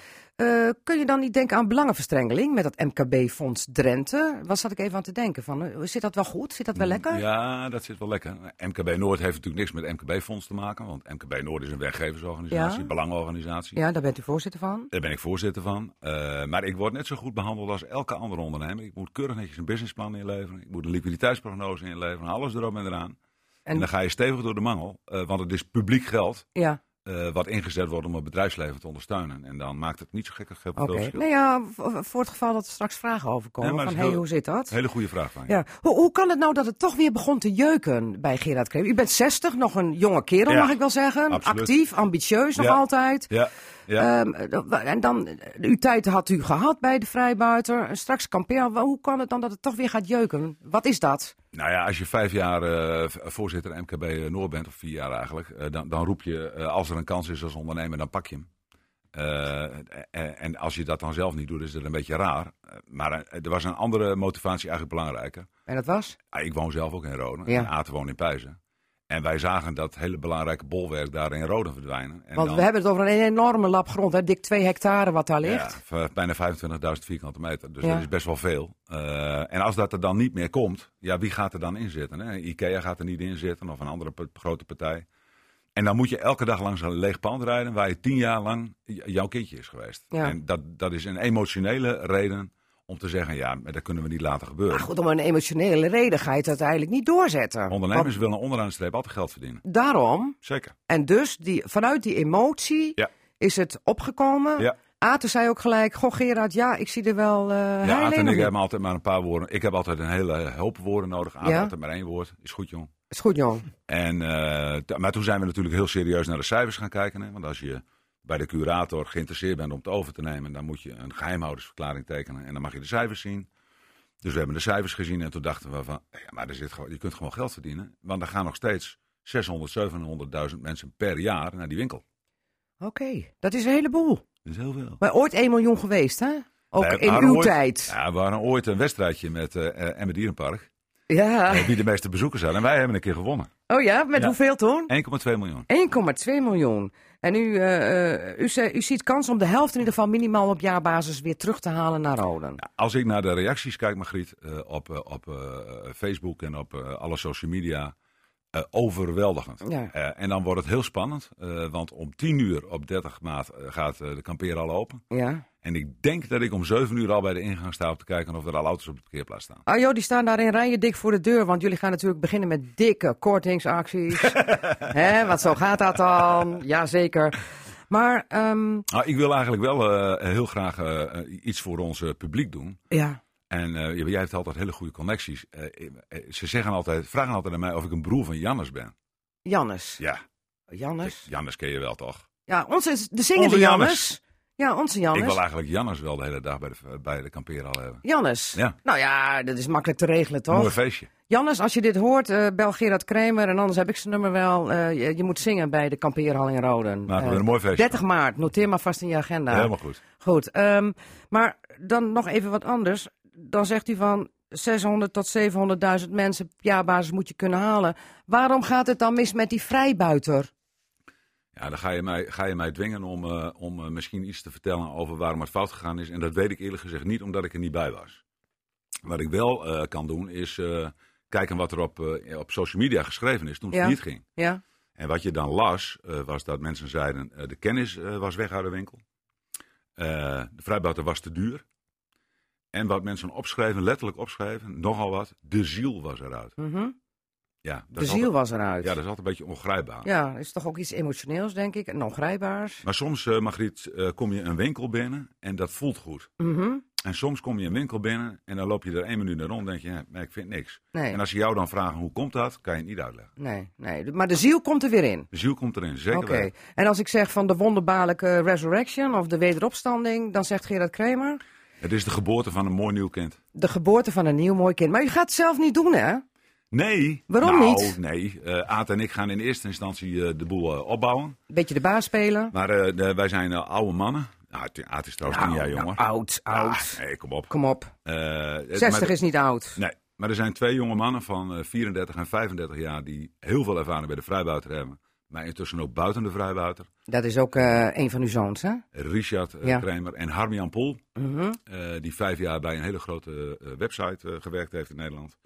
Kun je dan niet denken aan belangenverstrengeling met dat MKB-fonds Drenthe? Wat zat ik even aan te denken? Van, zit dat wel goed? Zit dat wel lekker? Ja, dat zit wel lekker. MKB Noord heeft natuurlijk niks met MKB-fonds te maken. Want MKB Noord is een werkgeversorganisatie, Ja. belangenorganisatie. Ja, daar bent u voorzitter van. Daar ben ik voorzitter van. Maar ik word net zo goed behandeld als elke andere ondernemer. Ik moet keurig netjes een businessplan inleveren. Ik moet een liquiditeitsprognose inleveren. Alles erop en eraan. En, En- dan ga je stevig door de mangel. eh, want het is publiek geld Ja, eh, wat ingezet wordt om het bedrijfsleven te ondersteunen. En dan maakt het niet zo gek veel verschil. Nou ja, voor het geval dat er straks vragen over komen. Ja, maar van, hey, hoe zit dat? Hele goede vraag van je. Ja, hoe, hoe kan het nou dat het toch weer begon te jeuken bij Gerard Kremer? U bent 60, nog een jonge kerel Ja, mag ik wel zeggen. absoluut. Actief, ambitieus nog Ja. altijd. Ja, ja. Eh, en dan, eh, uw tijd had u gehad bij de Vrijbuiter. Straks kampeer. Hoe kan het dan dat het toch weer gaat jeuken? Wat is dat? Nou ja, als je vijf jaar eh, voorzitter MKB Noord bent, of vier jaar eigenlijk, eh, dan, dan roep je, eh, als er een kans is als ondernemer, dan pak je hem. Eh, en, en als je dat dan zelf niet doet, is dat een beetje raar. Eh, maar eh, er was een andere motivatie eigenlijk belangrijker. En dat was? Ah, ik woon zelf ook in Roden Ja. en Aten woont in Pijzen. En wij zagen dat hele belangrijke bolwerk daar in Roden verdwijnen. En Want dan- we hebben het over een enorme lap grond. Hè? Dik twee hectare wat daar ja, ligt. v- bijna 25.000 vierkante meter. Dus Ja. dat is best wel veel. Eh, en als dat er dan niet meer komt, ja, wie gaat er dan in zitten? Hè? Ikea gaat er niet in zitten of een andere grote partij. En dan moet je elke dag langs een leeg pand rijden waar je tien jaar lang jouw kindje is geweest. Ja. En dat, dat is een emotionele reden om te zeggen, ja, maar dat kunnen we niet laten gebeuren. Maar goed, om een emotionele reden ga je het uiteindelijk niet doorzetten. Ondernemers Want willen onderaan de streep altijd geld verdienen. daarom, Zeker. en dus die, vanuit die emotie Ja. is het opgekomen. Ja. Aten zei ook gelijk, goh Gerard, ja, ik zie er wel uh, Ja, Aad en ik hebben altijd maar een paar woorden. Ik heb altijd een hele hoop woorden nodig. Aad Ja. altijd maar één woord. Is goed, jong. Is goed, jong. En, eh, maar toen zijn we natuurlijk heel serieus naar de cijfers gaan kijken. Hè? Want als je bij de curator geïnteresseerd bent om het over te nemen, dan moet je een geheimhoudersverklaring tekenen. En dan mag je de cijfers zien. Dus we hebben de cijfers gezien en toen dachten we van, ja, maar er zit gewoon, je kunt gewoon geld verdienen. Want er gaan nog steeds 600, 700.000 mensen per jaar naar die winkel. Oké, dat is een heleboel. Dat is heel veel. Maar ooit 1 miljoen geweest, hè? Ook in uw ooit- tijd. Ja, we waren ooit een wedstrijdje met Emmen Dierenpark. Ja. eh, wie de meeste bezoekers had. En wij hebben een keer gewonnen. Oh ja, met Ja. hoeveel toen? 1,2 miljoen. 1,2 miljoen. En u, eh, eh, u, u ziet kans om de helft in ieder geval minimaal op jaarbasis weer terug te halen naar Roden. Als ik naar de reacties kijk, Margriet, op, op Facebook en op alle social media, eh, overweldigend. Ja. Eh, en dan wordt het heel spannend, eh, want om 10 uur op 30 maart gaat de kampeerhal open. Ja. En ik denk dat ik om 7 uur al bij de ingang sta om te kijken of er al auto's op de parkeerplaats staan. Ah joh, die staan daar in rijen dik voor de deur. Want jullie gaan natuurlijk beginnen met dikke kortingsacties. Hè, want zo gaat dat dan. Jazeker. Maar, ehm, Nou, ik wil eigenlijk wel heel graag iets voor ons publiek doen. ja. En eh, jij hebt altijd hele goede connecties. Eh, eh, ze zeggen altijd, vragen altijd aan mij of ik een broer van Jannes ben. Jannes. Ja, Jannes? Jannes ken je wel toch? Ja, onze, de zingende Onze Jannes. Jannes. Ja, onze Ik Jannes. wil eigenlijk Jannes wel de hele dag bij de, bij de kampeerhal hebben. Jannes. Ja. Nou ja, dat is makkelijk te regelen, Een mooi toch? feestje. Jannes, als je dit hoort, eh, bel Gerard Kramer. En anders heb ik zijn nummer wel. Je, je moet zingen bij de kampeerhal in Roden. Een mooi feestje 30 maart, noteer maar vast in je agenda. Helemaal goed. Goed, ehm, maar dan nog even wat anders. Dan zegt u van 600 tot 700.000 mensen op jaarbasis moet je kunnen halen. Waarom gaat het dan mis met die vrijbuiter? Ja, dan ga je mij, ga je mij dwingen om, eh, om eh, misschien iets te vertellen over waarom het fout gegaan is. En dat weet ik eerlijk gezegd niet, omdat ik er niet bij was. Wat ik wel eh, kan doen, is kijken wat er op, op social media geschreven is toen het Ja. niet ging. Ja, En wat je dan las, was dat mensen zeiden, de kennis was weg uit de winkel. De vrijbuiter was te duur. En wat mensen opschreven, letterlijk opschreven, nogal wat, de ziel was eruit. mhm. Ja, dat de is ziel altijd, was eruit. Ja, dat is altijd een beetje ongrijpbaar. Ja, is toch ook iets emotioneels, denk ik, en ongrijpbaars. Maar soms, eh Margriet, eh, kom je een winkel binnen en dat voelt goed. Mhm. En soms kom je een winkel binnen en dan loop je er één minuut naar rond en denk je, maar ik vind niks. Nee, En als ze jou dan vragen hoe komt dat, kan je het niet uitleggen. nee, nee. Maar de ziel komt er weer in. De ziel komt erin, zeker Oké. En als ik zeg van de wonderbaarlijke resurrection of de wederopstanding, dan zegt Gerard Kramer... Het is de geboorte van een mooi nieuw kind. De geboorte van een nieuw mooi kind. Maar u gaat het zelf niet doen, hè? Nee. Waarom nou, niet? Nee, eh Aad en ik gaan in eerste instantie eh, de boel eh, opbouwen. Beetje de baas spelen. Maar de- wij zijn oude mannen. Nou, Aad is trouwens tien jaar Nou, jonger. oud, oud. Ah, nee, kom op. Kom op. Eh, het- 60 maar- is niet oud. Nee, maar er zijn twee jonge mannen van eh, 34 en 35 jaar die heel veel ervaring bij de vrijbuiter hebben. Maar intussen ook buiten de vrijbuiter. Dat is ook eh, een van uw zoons, hè? Richard eh, Ja. Kramer en Harmian Pol. Mhm. eh, die vijf jaar bij een hele grote website gewerkt heeft in Nederland.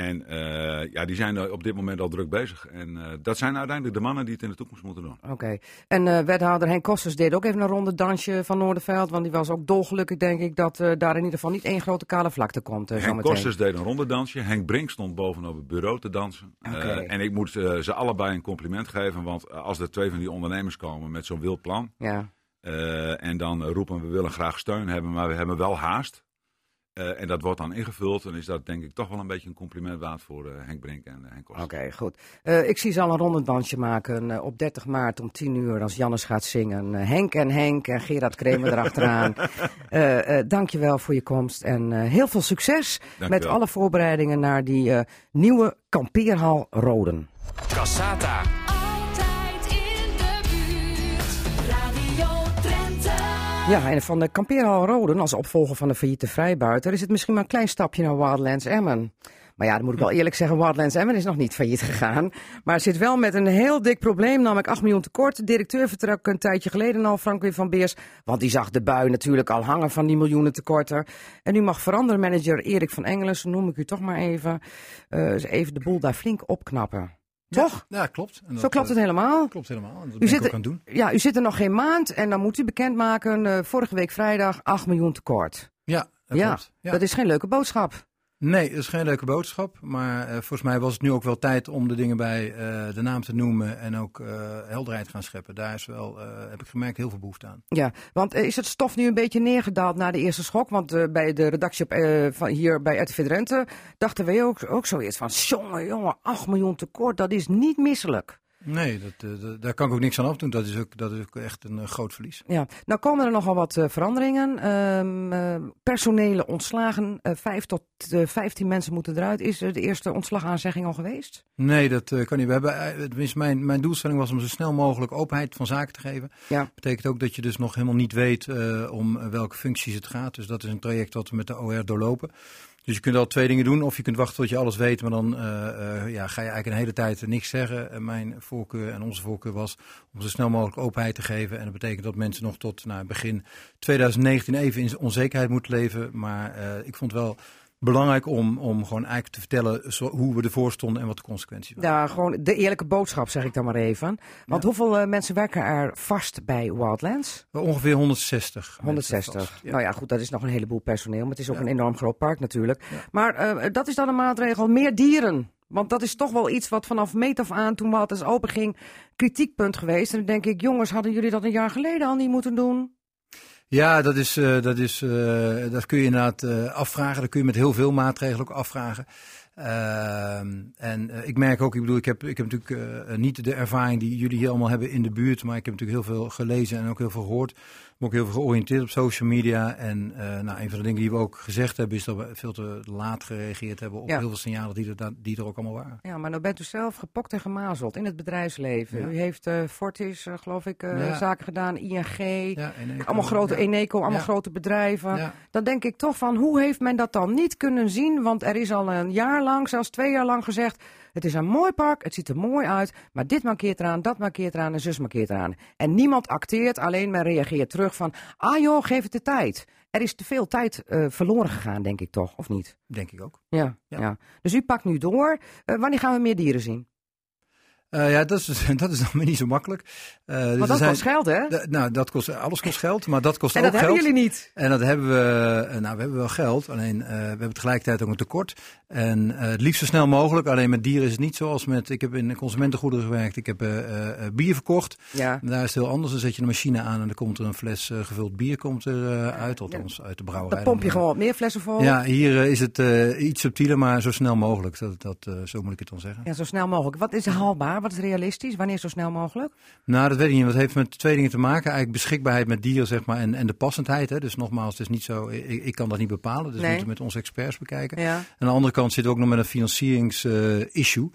En eh, ja, die zijn er op dit moment al druk bezig. En eh, dat zijn uiteindelijk de mannen die het in de toekomst moeten doen. Oké. En eh, wethouder Henk Kosters deed ook even een ronde dansje van Noorderveld. Want die was ook dolgelukkig, denk ik, dat daar in ieder geval niet één grote kale vlakte komt. Henk. Kosters deed een rondedansje. Henk Brink stond bovenop het bureau te dansen. Eh, en ik moet ze allebei een compliment geven. Want als er twee van die ondernemers komen met zo'n wild plan. Ja. en dan roepen we willen graag steun hebben, maar we hebben wel haast. Eh, en dat wordt dan ingevuld. Dan is dat denk ik toch wel een beetje een compliment waard voor eh, Henk Brink en eh, Henk Kosters. Oké, goed. Eh, ik zie ze al een rondedansje maken eh, op 30 maart om 10 uur als Jannes gaat zingen. Henk en Henk en Gerard Kremer erachteraan. Eh eh dankjewel voor je komst en eh, heel veel succes met alle voorbereidingen naar die eh, nieuwe kampeerhal Roden. Cassata. Ja, en van de kampeerhal Roden als opvolger van de failliete vrijbuiter is het misschien maar een klein stapje naar Wildlands Emmen. Maar ja, dan moet ik wel eerlijk zeggen, Wildlands Emmen is nog niet failliet gegaan. Maar zit wel met een heel dik probleem, namelijk 8 miljoen tekort. De directeur vertrok een tijdje geleden al, Frank van Beers. Want die zag de bui natuurlijk al hangen van die miljoenen tekorten. En nu mag veranderen manager Erik van Engelen, zo noem ik u toch maar even, eh, even de boel daar flink opknappen. Toch? Ja, klopt. En Zo dat, klopt het eh, helemaal. Klopt helemaal. En dat U zit ook er- aan doen. Ja, u zit er nog geen maand en dan moet u bekendmaken, eh vorige week vrijdag 8 miljoen tekort. Ja, dat ja, klopt. Ja. dat is geen leuke boodschap. Nee, dat is geen leuke boodschap. Maar eh, volgens mij was het nu ook wel tijd om de dingen bij eh, de naam te noemen en ook eh, helderheid gaan scheppen. Daar is wel, heb ik gemerkt, heel veel behoefte aan. Ja, want is het stof nu een beetje neergedaald na de eerste schok? Want bij de redactie van hier bij RTV Drenthe dachten wij ook, ook zoiets van... jongen, jongen, 8 miljoen tekort, dat is niet misselijk. Nee, dat, eh, dat- daar kan ik ook niks aan afdoen. Dat is ook, dat is ook echt een eh, groot verlies. Ja, nou komen er nogal wat eh, veranderingen. Ehm, eh, personele ontslagen, vijf tot 15 mensen moeten eruit. Is er de eerste ontslagaanzegging al geweest? Nee, dat kan niet. We hebben, tenminste, mijn, mijn doelstelling was om zo snel mogelijk openheid van zaken te geven. Ja. betekent ook dat je dus nog helemaal niet weet om welke functies het gaat. Dus dat is een traject wat we met de OR doorlopen. Dus je kunt al twee dingen doen. Of je kunt wachten tot je alles weet, maar dan eh, eh, ja, ga je eigenlijk een hele tijd niks zeggen. En mijn voorkeur en onze voorkeur was om zo snel mogelijk openheid te geven. En dat betekent dat mensen nog tot nou, begin 2019 even in onzekerheid moeten leven. Maar eh, ik vond wel belangrijk om, om gewoon eigenlijk te vertellen zo- hoe we ervoor stonden en wat de consequenties waren. Ja, gewoon de eerlijke boodschap, zeg ik dan maar even. Want Ja. hoeveel eh, mensen werken er vast bij Wildlands? Ongeveer 160. mensen 160. vast. Ja. Nou ja, goed, dat is nog een heleboel personeel. Maar het is ook Ja. een enorm groot park natuurlijk. Maar eh, dat is dan een maatregel. Meer dieren. Want dat is toch wel iets wat vanaf meet af aan, toen Wildlands open ging, kritiekpunt geweest. En dan denk ik, jongens, hadden jullie dat een jaar geleden al niet moeten doen? Ja, dat, is, eh, dat, is, eh, dat kun je inderdaad eh, afvragen. Dat kun je met heel veel maatregelen ook afvragen. Ehm, en ik merk ook, ik bedoel, ik heb, ik heb natuurlijk niet de ervaring die jullie hier allemaal hebben in de buurt. Maar ik heb natuurlijk heel veel gelezen en ook heel veel gehoord. Ik ben ook heel veel georiënteerd op social media. En eh, nou, een van de dingen die we ook gezegd hebben, is dat we veel te laat gereageerd hebben op Ja. heel veel signalen die er, die er ook allemaal waren. Ja, maar nou bent u zelf gepokt en gemazeld in het bedrijfsleven. Ja. U heeft eh, Fortis, eh, geloof ik, Ja. zaken gedaan, ING. Eneco, Allemaal grote. Eneco, allemaal grote bedrijven. Dan denk ik toch van, hoe heeft men dat dan niet kunnen zien? Want er is al een jaar lang, zelfs twee jaar lang gezegd... het is een mooi park, het ziet er mooi uit... maar dit markeert eraan, dat markeert eraan en zus markeert eraan. En niemand acteert, alleen men reageert terug van... ah joh, geef het de tijd. Er is te veel tijd eh, verloren gegaan, denk ik toch, of niet? Denk ik ook. Ja, ja. Ja. Dus u pakt nu door. Eh, wanneer gaan we meer dieren zien? Eh, ja, dat is, dat is dan weer niet zo makkelijk. Dus Want er dat zijn- kost geld, hè? Nou, dat kost, alles kost geld, maar dat kost En ook dat hebben geld. jullie niet. En dat hebben we, eh, nou, we hebben wel geld, alleen we hebben tegelijkertijd ook een tekort. En het liefst zo snel mogelijk, alleen met dieren is het niet zoals met, ik heb in consumentengoederen gewerkt, ik heb bier verkocht. Ja. En daar is het heel anders, dan zet je een machine aan en dan komt er een fles gevuld bier komt er, uit, althans uit de brouwerij. Dan pomp je gewoon meer flessen vol. Ja, hier is het iets subtieler, maar zo snel mogelijk. Dat, dat, zo moet ik het dan zeggen. Ja, zo snel mogelijk. Wat is haalbaar? Wat is realistisch? Wanneer zo snel mogelijk? Nou, dat weet ik niet. Het heeft met twee dingen te maken. Eigenlijk beschikbaarheid met dieren, zeg maar, en, en de passendheid. Hè. Dus nogmaals, het is niet zo, ik, ik kan dat niet bepalen. Dus we Nee. moeten met onze experts bekijken. Ja. En aan de andere kant we ook nog met een financieringsissue.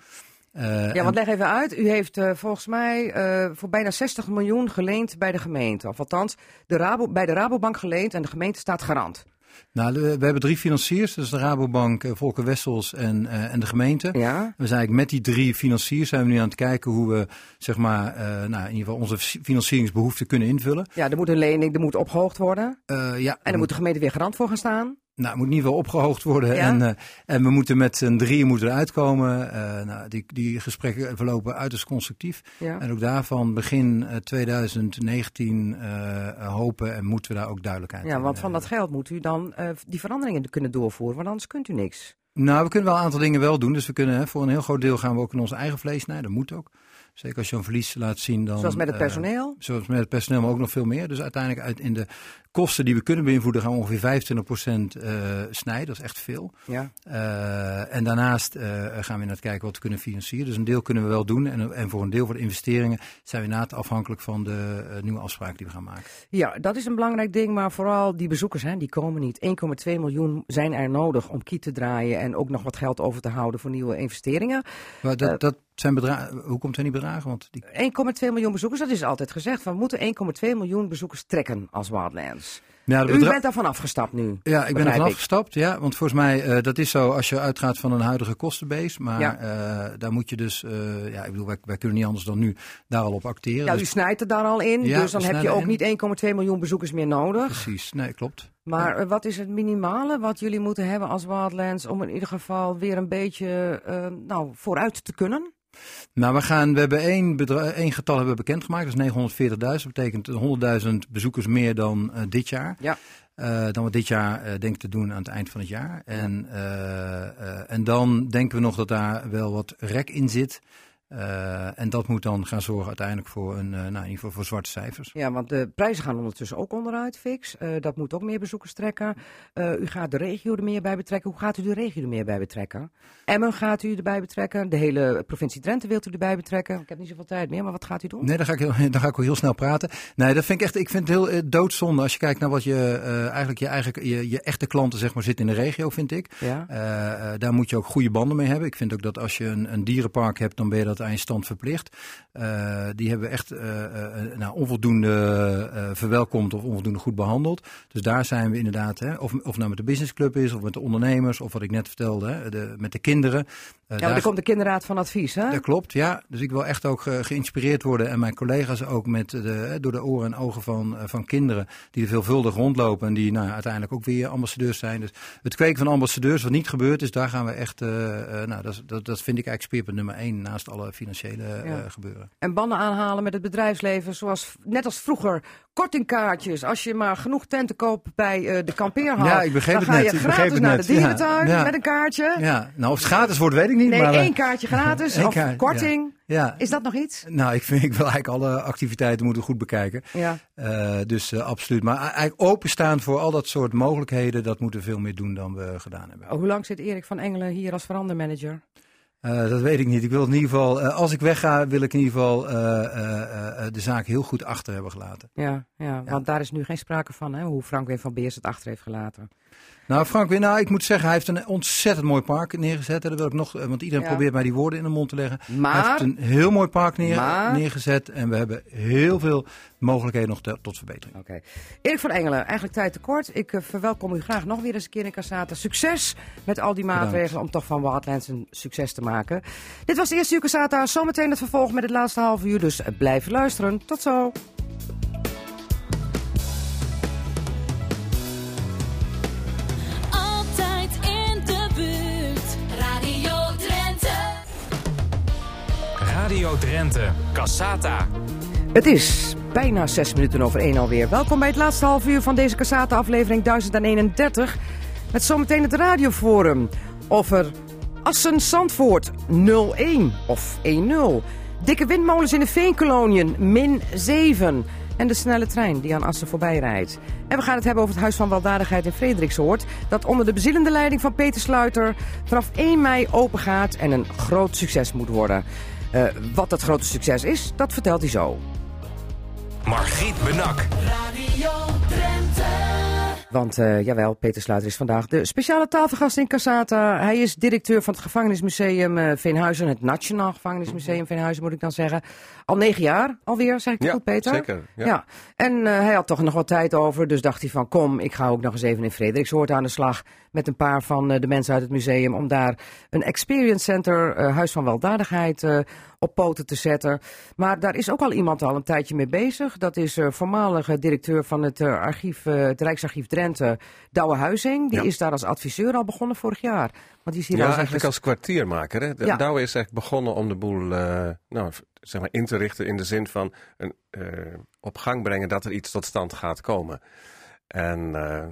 Eh, Ja, want leg even uit. U heeft eh, volgens mij eh, voor bijna 60 miljoen geleend bij de gemeente. Of althans, de Rabo, bij de Rabobank geleend en de gemeente staat garant. Nou, we hebben drie financiers. Dus de Rabobank, eh, Volker Wessels en, eh, en de gemeente. Ja. We zijn eigenlijk met die drie financiers zijn we nu aan het kijken hoe we, zeg maar, eh, nou, in ieder geval onze fi- financieringsbehoeften kunnen invullen. Ja, er moet een lening, er moet opgehoogd worden. Ja, En dan moet de gemeente weer garant voor gaan staan. Nou, het moet ieder geval opgehoogd worden. Ja. En, eh, en we moeten met z'n drieën moeten eruit komen. Eh, nou, die, die gesprekken verlopen uiterst constructief. Ja. En ook daarvan begin eh, 2019 eh, hopen en moeten we daar ook duidelijkheid Ja, in, want van dat geld moet u dan die veranderingen kunnen doorvoeren, want anders kunt u niks. Nou, we kunnen wel een aantal dingen wel doen. Dus we kunnen hè, voor een heel groot deel gaan we ook in ons eigen vlees snijden. Dat moet ook. Zeker als je een verlies laat zien dan... Zoals met het eh, personeel. Zoals met het personeel, maar ook nog veel meer. Dus uiteindelijk uit in de kosten die we kunnen beïnvloeden gaan we ongeveer 25% eh snijden. Dat is echt veel. Ja. Eh, en daarnaast gaan we inderdaad kijken wat we kunnen financieren. Dus een deel kunnen we wel doen. En, en voor een deel van de investeringen zijn we inderdaad afhankelijk van de nieuwe afspraken die we gaan maken. ja, dat is een belangrijk ding, maar vooral die bezoekers, hè, die komen niet. 1,2 miljoen zijn er nodig om kiet te draaien en ook nog wat geld over te houden voor nieuwe investeringen. Maar dat, dat zijn bedragen. Hoe komt het die bedragen? Want die, 1,2 miljoen bezoekers, dat is altijd gezegd. We moeten 1,2 miljoen bezoekers trekken als Wildlands. ja, U bent daarvan afgestapt nu. Ja, ik ben er vanaf ik. gestapt. Ja, want volgens mij, eh, dat is zo als je uitgaat van een huidige kostenbase. Maar Ja. eh, daar moet je dus, eh, ja, ik bedoel, wij, wij kunnen niet anders dan nu daar al op acteren. Ja, u Dus- snijdt er daar al in, Ja, dus dan heb je ook in. niet 1,2 miljoen bezoekers meer nodig. Precies, nee, klopt. Maar wat is het minimale wat jullie moeten hebben als Wildlands om in ieder geval weer een beetje nou, vooruit te kunnen? Nou, we, gaan, we hebben één, één getal hebben we bekendgemaakt, dat is 940.000. Dat betekent 100.000 bezoekers meer dan eh, dit jaar. Ja. Eh, dan we dit jaar eh, denken te doen aan het eind van het jaar. En, en dan denken we nog dat daar wel wat rek in zit. Eh, en dat moet dan gaan zorgen uiteindelijk voor, een, eh, nou, in ieder geval voor zwarte cijfers. Ja, want de prijzen gaan ondertussen ook onderuit, fix. Eh, dat moet ook meer bezoekers trekken. U gaat de regio er meer bij betrekken. Hoe gaat u de regio er meer bij betrekken? Emmen gaat u erbij betrekken. De hele provincie Drenthe wilt u erbij betrekken. Ik heb niet zoveel tijd meer, maar wat gaat u doen? Nee, dan ga, ik heel, dan ga ik ook heel snel praten. Nee, dat vind ik echt, ik vind het heel doodzonde als je kijkt naar wat je, eigenlijk je, eigen, je, je echte klanten zeg maar zitten in de regio, vind ik. Ja. Daar moet je ook goede banden mee hebben. Ik vind ook dat als je een, een dierenpark hebt, dan ben je dat dat eindstand verplicht. Eh, die hebben we echt eh, eh, nou, onvoldoende verwelkomd of onvoldoende goed behandeld. Dus daar zijn we inderdaad, hè, of, of nou met de businessclub is, of met de ondernemers, of wat ik net vertelde, hè, de, met de kinderen. Ja, daar komt de kinderraad van advies, hè? dat klopt, ja. Dus ik wil echt ook ge- geïnspireerd worden en mijn collega's ook met de, door de oren en ogen van, van kinderen die er veelvuldig rondlopen en die nou, uiteindelijk ook weer ambassadeurs zijn. Dus het kweken van ambassadeurs, wat niet gebeurd is, daar gaan we echt, nou, dat, dat, dat vind ik eigenlijk speerpunt nummer één naast alle financiële eh, Ja. gebeuren. En banden aanhalen met het bedrijfsleven, zoals net als vroeger. Kortingkaartjes, als je maar genoeg tenten koopt bij eh, de kampeerhal. Ja, ik begreep dan het ga net, je ik begreep gratis het naar net. de dierentuin Ja, met een kaartje. Ja, nou of het gratis wordt, weet ik niet. Nee, maar, eh, één kaartje gratis of kaart, korting. Ja. Is dat nog iets? Nou, ik vind ik wil eigenlijk alle activiteiten moeten goed bekijken. Ja. Eh, dus eh, absoluut. Maar eigenlijk openstaan voor al dat soort mogelijkheden, dat moeten we veel meer doen dan we gedaan hebben. Hoe lang zit Erik van Engelen hier als verandermanager? Eh, dat weet ik niet. Ik wil in ieder geval, eh, als ik wegga, wil ik in ieder geval eh, de zaak heel goed achter hebben gelaten. Ja, ja, want daar is nu geen sprake van, hè, hoe Frank van Beers het achter heeft gelaten. Nou, Frank, nou, ik moet zeggen, hij heeft een ontzettend mooi park neergezet. hè. Dat wil ik nog, eh, want iedereen Ja. probeert mij die woorden in de mond te leggen. Hij Maar, heeft een heel mooi park neer, Maar- neergezet en we hebben heel veel mogelijkheden nog te- tot verbetering. Oké. Erik van Engelen, eigenlijk tijd tekort. Ik eh, verwelkom u graag nog weer eens een keer in Cassata. Succes met al die maatregelen om toch van Wildlands een succes te maken. Dit was de eerste uur Cassata. Zometeen het vervolg met het laatste half uur. Dus blijf luisteren. Tot zo. Radio Drenthe, Cassata. Het is bijna zes minuten over één alweer. Welkom bij het laatste half uur van deze Cassata aflevering 1031. Met zometeen het radioforum over Assen-Zandvoort 0-1 of 1-0. Dikke windmolens in de Veenkoloniën min 7. En de snelle trein die aan Assen voorbij rijdt. En we gaan het hebben over het Huis van Weldadigheid in Frederiksoord. Dat onder de bezielende leiding van Peter Sluiter vanaf 1 mei open gaat en een groot succes moet worden. Eh, wat dat grote succes is, dat vertelt hij zo. Margriet Benak. Radio Drenthe. Want eh, jawel, Peter Sluiter is vandaag de speciale tafelgast in Cassata. Hij is directeur van het gevangenismuseum eh, Veenhuizen. Het Nationaal Gevangenismuseum Veenhuizen moet ik dan zeggen. Al negen jaar alweer, zeg ik Ja, goed Peter? zeker, ja. Ja. En eh, hij had toch nog wat tijd over, dus dacht hij van kom, ik ga ook nog eens even in Frederiksoord aan de slag. Met een paar van eh, de mensen uit het museum om daar een experience center, eh, Huis van Weldadigheid, op poten te zetten. Maar daar is ook al iemand al een tijdje mee bezig. Dat is voormalige directeur van het, archief, het Rijksarchief Drenthe, Douwe Huizing. Die Ja. is daar als adviseur al begonnen vorig jaar. Want die is hier Ja, eigenlijk als kwartiermaker. Hè? De, Ja. Douwe is eigenlijk begonnen om de boel eh, nou, zeg maar in te richten in de zin van een, eh, op gang brengen dat er iets tot stand gaat komen. En eh,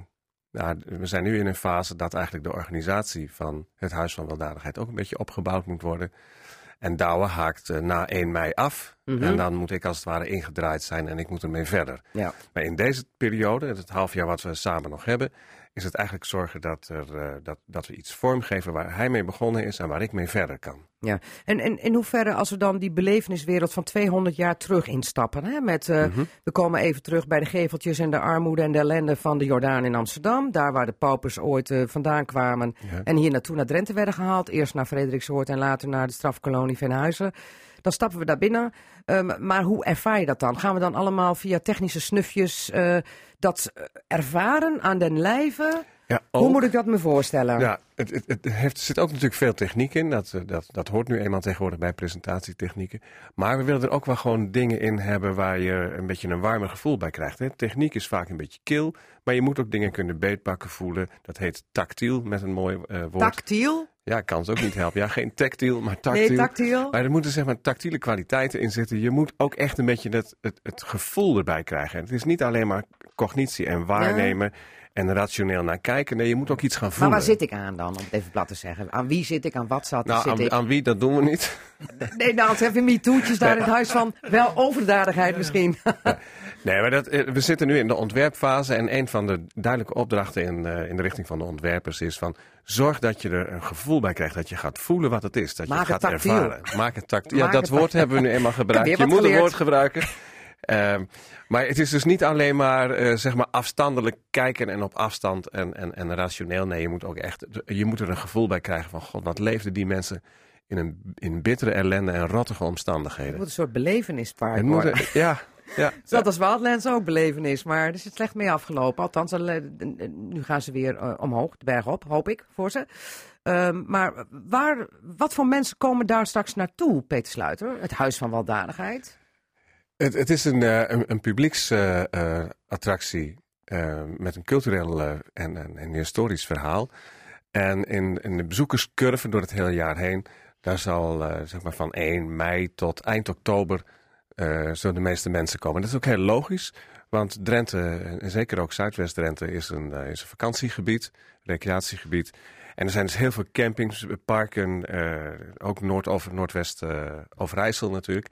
ja, we zijn nu in een fase dat eigenlijk de organisatie van het Huis van Weldadigheid ook een beetje opgebouwd moet worden. En Douwe haakt na 1 mei af. Mhm. En dan moet ik als het ware ingedraaid zijn en ik moet ermee verder. Ja. Maar in deze periode, het half jaar wat we samen nog hebben, is het eigenlijk zorgen dat, er, eh, dat, dat we iets vormgeven waar hij mee begonnen is en waar ik mee verder kan. Ja, en, en in hoeverre als we dan die beleveniswereld van 200 jaar terug instappen. Hè? Met, eh, Mhm. We komen even terug bij de geveltjes en de armoede en de ellende van de Jordaan in Amsterdam. Daar waar de paupers ooit eh, vandaan kwamen Ja. en hier naartoe naar Drenthe werden gehaald. Eerst naar Frederiksoord en later naar de strafkolonie Venhuizen. Dan stappen we daar binnen. Ehm, maar hoe ervaar je dat dan? Gaan we dan allemaal via technische snufjes eh, dat eh, ervaren aan den lijve? Ja, Hoe moet ik dat me voorstellen? Ja, het, het, het heeft, zit ook natuurlijk veel techniek in. Dat, eh, dat, dat hoort nu eenmaal tegenwoordig bij presentatietechnieken. Maar we willen er ook wel gewoon dingen in hebben waar je een beetje een warmer gevoel bij krijgt. Hè. Techniek is vaak een beetje kil, maar je moet ook dingen kunnen beetpakken, voelen. Dat heet tactiel met een mooi woord. Tactiel? Ja, kan het ook niet helpen. Ja, geen tactiel, maar tactiel. Nee, tactiel. Maar er moeten zeg maar tactiele kwaliteiten in zitten. Je moet ook echt een beetje het, het, het gevoel erbij krijgen. Het is niet alleen maar cognitie en waarnemen en rationeel naar kijken. Nee, je moet ook iets gaan Maar voelen. waar zit ik aan dan, om het even plat te zeggen? Aan wie zit ik, aan wat zat, Nou, zit aan, ik? aan wie, dat doen we niet. Nee, nou, het hebben we toetjes daar in het huis van wel overdadigheid misschien. Nee, maar dat, eh, we zitten nu in de ontwerpfase. En een van de duidelijke opdrachten in, eh, in de richting van de ontwerpers is van... Zorg dat je er een gevoel bij krijgt. Dat je gaat voelen wat het is. Dat je Maak het het gaat tactiel. ervaren. Maak het tactiel. Ja, dat het woord hebben we nu eenmaal gebruikt. Je moet een geleerd. woord gebruiken. Ehm, maar het is dus niet alleen maar, eh, zeg maar afstandelijk kijken en op afstand en, en, en rationeel. Nee, je moet ook echt, je moet er een gevoel bij krijgen van... God, wat leefden die mensen in, een, in bittere ellende en rottige Het omstandigheden. moet een soort belevenispark Het moet, worden. er- ja, ja, Dat als Wildlands ook belevenis, maar er is het slecht mee afgelopen. Althans, eh, nu gaan ze weer eh, omhoog, de berg op, hoop ik, voor ze. Ehm, maar waar, wat voor mensen komen daar straks naartoe, Peter Sluiter? Het Huis van Weldadigheid? Het, het is een, eh, een, een publieksattractie eh, met een cultureel eh, en, en, en historisch verhaal. En in, in de bezoekerscurve door het hele jaar heen, daar zal eh, zeg maar van 1 mei tot eind oktober eh, zullen de meeste mensen komen. Dat is ook heel logisch, want Drenthe, en zeker ook Zuidwest-Drenthe, is een, eh, is een vakantiegebied, recreatiegebied. En er zijn dus heel veel campings, parken, eh, ook Noord over Noordwest eh Overijssel natuurlijk.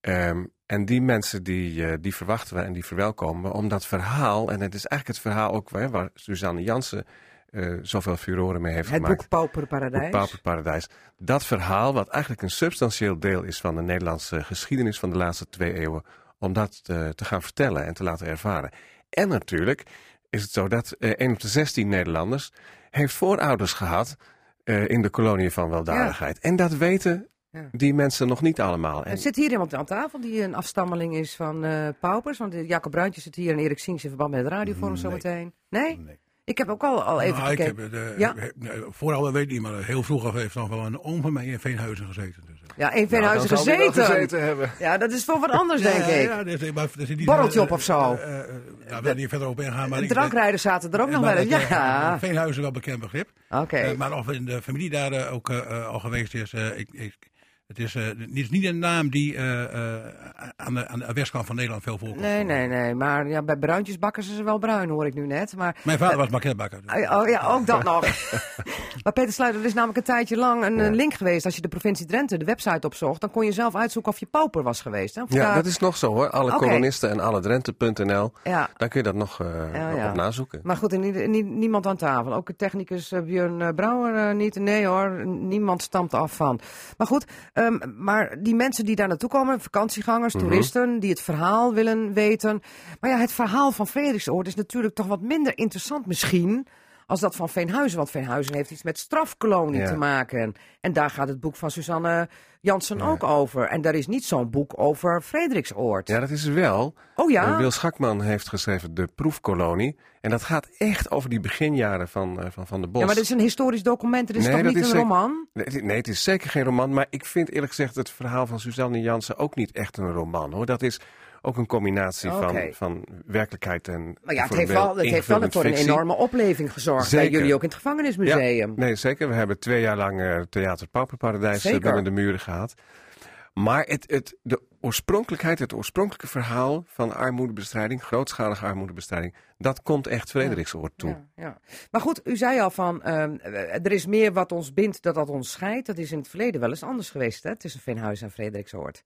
Ehm, en die mensen die, eh, die verwachten we en die verwelkomen we om dat verhaal, en het is eigenlijk het verhaal ook hè, waar Suzanne Jansen eh, zoveel furoren mee heeft Het gemaakt. boek Pauperparadijs? Pauperparadijs. Dat verhaal, wat eigenlijk een substantieel deel is van de Nederlandse geschiedenis van de laatste twee eeuwen, om dat te, te gaan vertellen en te laten ervaren. En natuurlijk is het zo dat eh 1 op de 16 Nederlanders heeft voorouders gehad eh, in de koloniën van weldadigheid. En dat weten Ja. die mensen nog niet allemaal. En Er zit hier iemand aan tafel die een afstammeling is van eh Paupers. Want eh, Jacob Bruintje zit hier en Erik Siens in verband met het radioforum Nee. zometeen. Nee? Nee. Ik heb ook al, al even Nou, ik heb, eh, Ja. nee, vooral dat weet ik niet, maar heel vroeger heeft nog wel een oom van mij in Veenhuizen gezeten. Dus. Ja, in Veenhuizen Nou, wel gezeten. gezeten hebben. Ja, dat is voor wat anders, denk Ja, ik. Ja, dus, maar, dus in die Borreltje op of zo. ja, we willen niet verder op ingaan. Maar De ik- drankrijders zaten er ook nog dat, eh, Ja, Veenhuizen wel bekend begrip. oké. Maar of in de familie daar ook al geweest is, ik, ik, het is eh, niet, niet een naam die eh, eh, aan, de, aan de westkant van Nederland veel voorkomt. Nee, nee, nee. Maar ja, bij bruintjes bakken ze ze wel bruin, hoor ik nu net. Maar, Mijn vader was maquettebakker. dus- oh ja, ook dat nog. maar Peter Sluiter, er is namelijk een tijdje lang een, Ja. een link geweest. Als je de provincie Drenthe de website opzocht, dan kon je zelf uitzoeken of je pauper was geweest. Hè? Ja, daar- dat is nog zo hoor. Alle kolonisten en alle Drenthe.nl. ja. Dan kun je dat nog, eh, Ja, op nazoeken. Maar goed, en nie- nie- niemand aan tafel. Ook de technicus Björn Brouwer niet. Nee hoor, niemand stamt af van. Maar goed, ehm, maar die mensen die daar naartoe komen, vakantiegangers, Mhm. toeristen, die het verhaal willen weten. Maar ja, het verhaal van Frederiksoord is natuurlijk toch wat minder interessant misschien als dat van Veenhuizen. Want Veenhuizen heeft iets met strafkolonie Ja. te maken. En daar gaat het boek van Suzanne Jansen ook over. En daar is niet zo'n boek over Frederiksoord. Ja, dat is er wel. Oh ja? Eh, Wil Schakman heeft geschreven De Proefkolonie. En dat gaat echt over die beginjaren van, eh, van Van de Bos. ja, maar dit is een historisch document. Het is Nee, toch dat niet is een zeker- roman? Nee, het- nee, het is zeker geen roman. Maar ik vind eerlijk gezegd het verhaal van Suzanne Jansen ook niet echt een roman. hoor. Dat is ook een combinatie van, van werkelijkheid en Maar ja, het heeft wel, het heeft wel voor een enorme opleving gezorgd. Bij Zeker. jullie ook in het gevangenismuseum. Nee, zeker. We hebben twee jaar lang eh, Theater Pauperparadijs eh, binnen de muren gehad. Maar het, het, de oorspronkelijkheid, het oorspronkelijke verhaal van armoedebestrijding, grootschalige armoedebestrijding, dat komt echt Frederiksoord toe. Ja, ja. Maar goed, u zei al van, ehm, eh, er is meer wat ons bindt dan dat ons scheidt. Dat is in het verleden wel eens anders geweest, hè, tussen Veenhuis en Frederiksoord.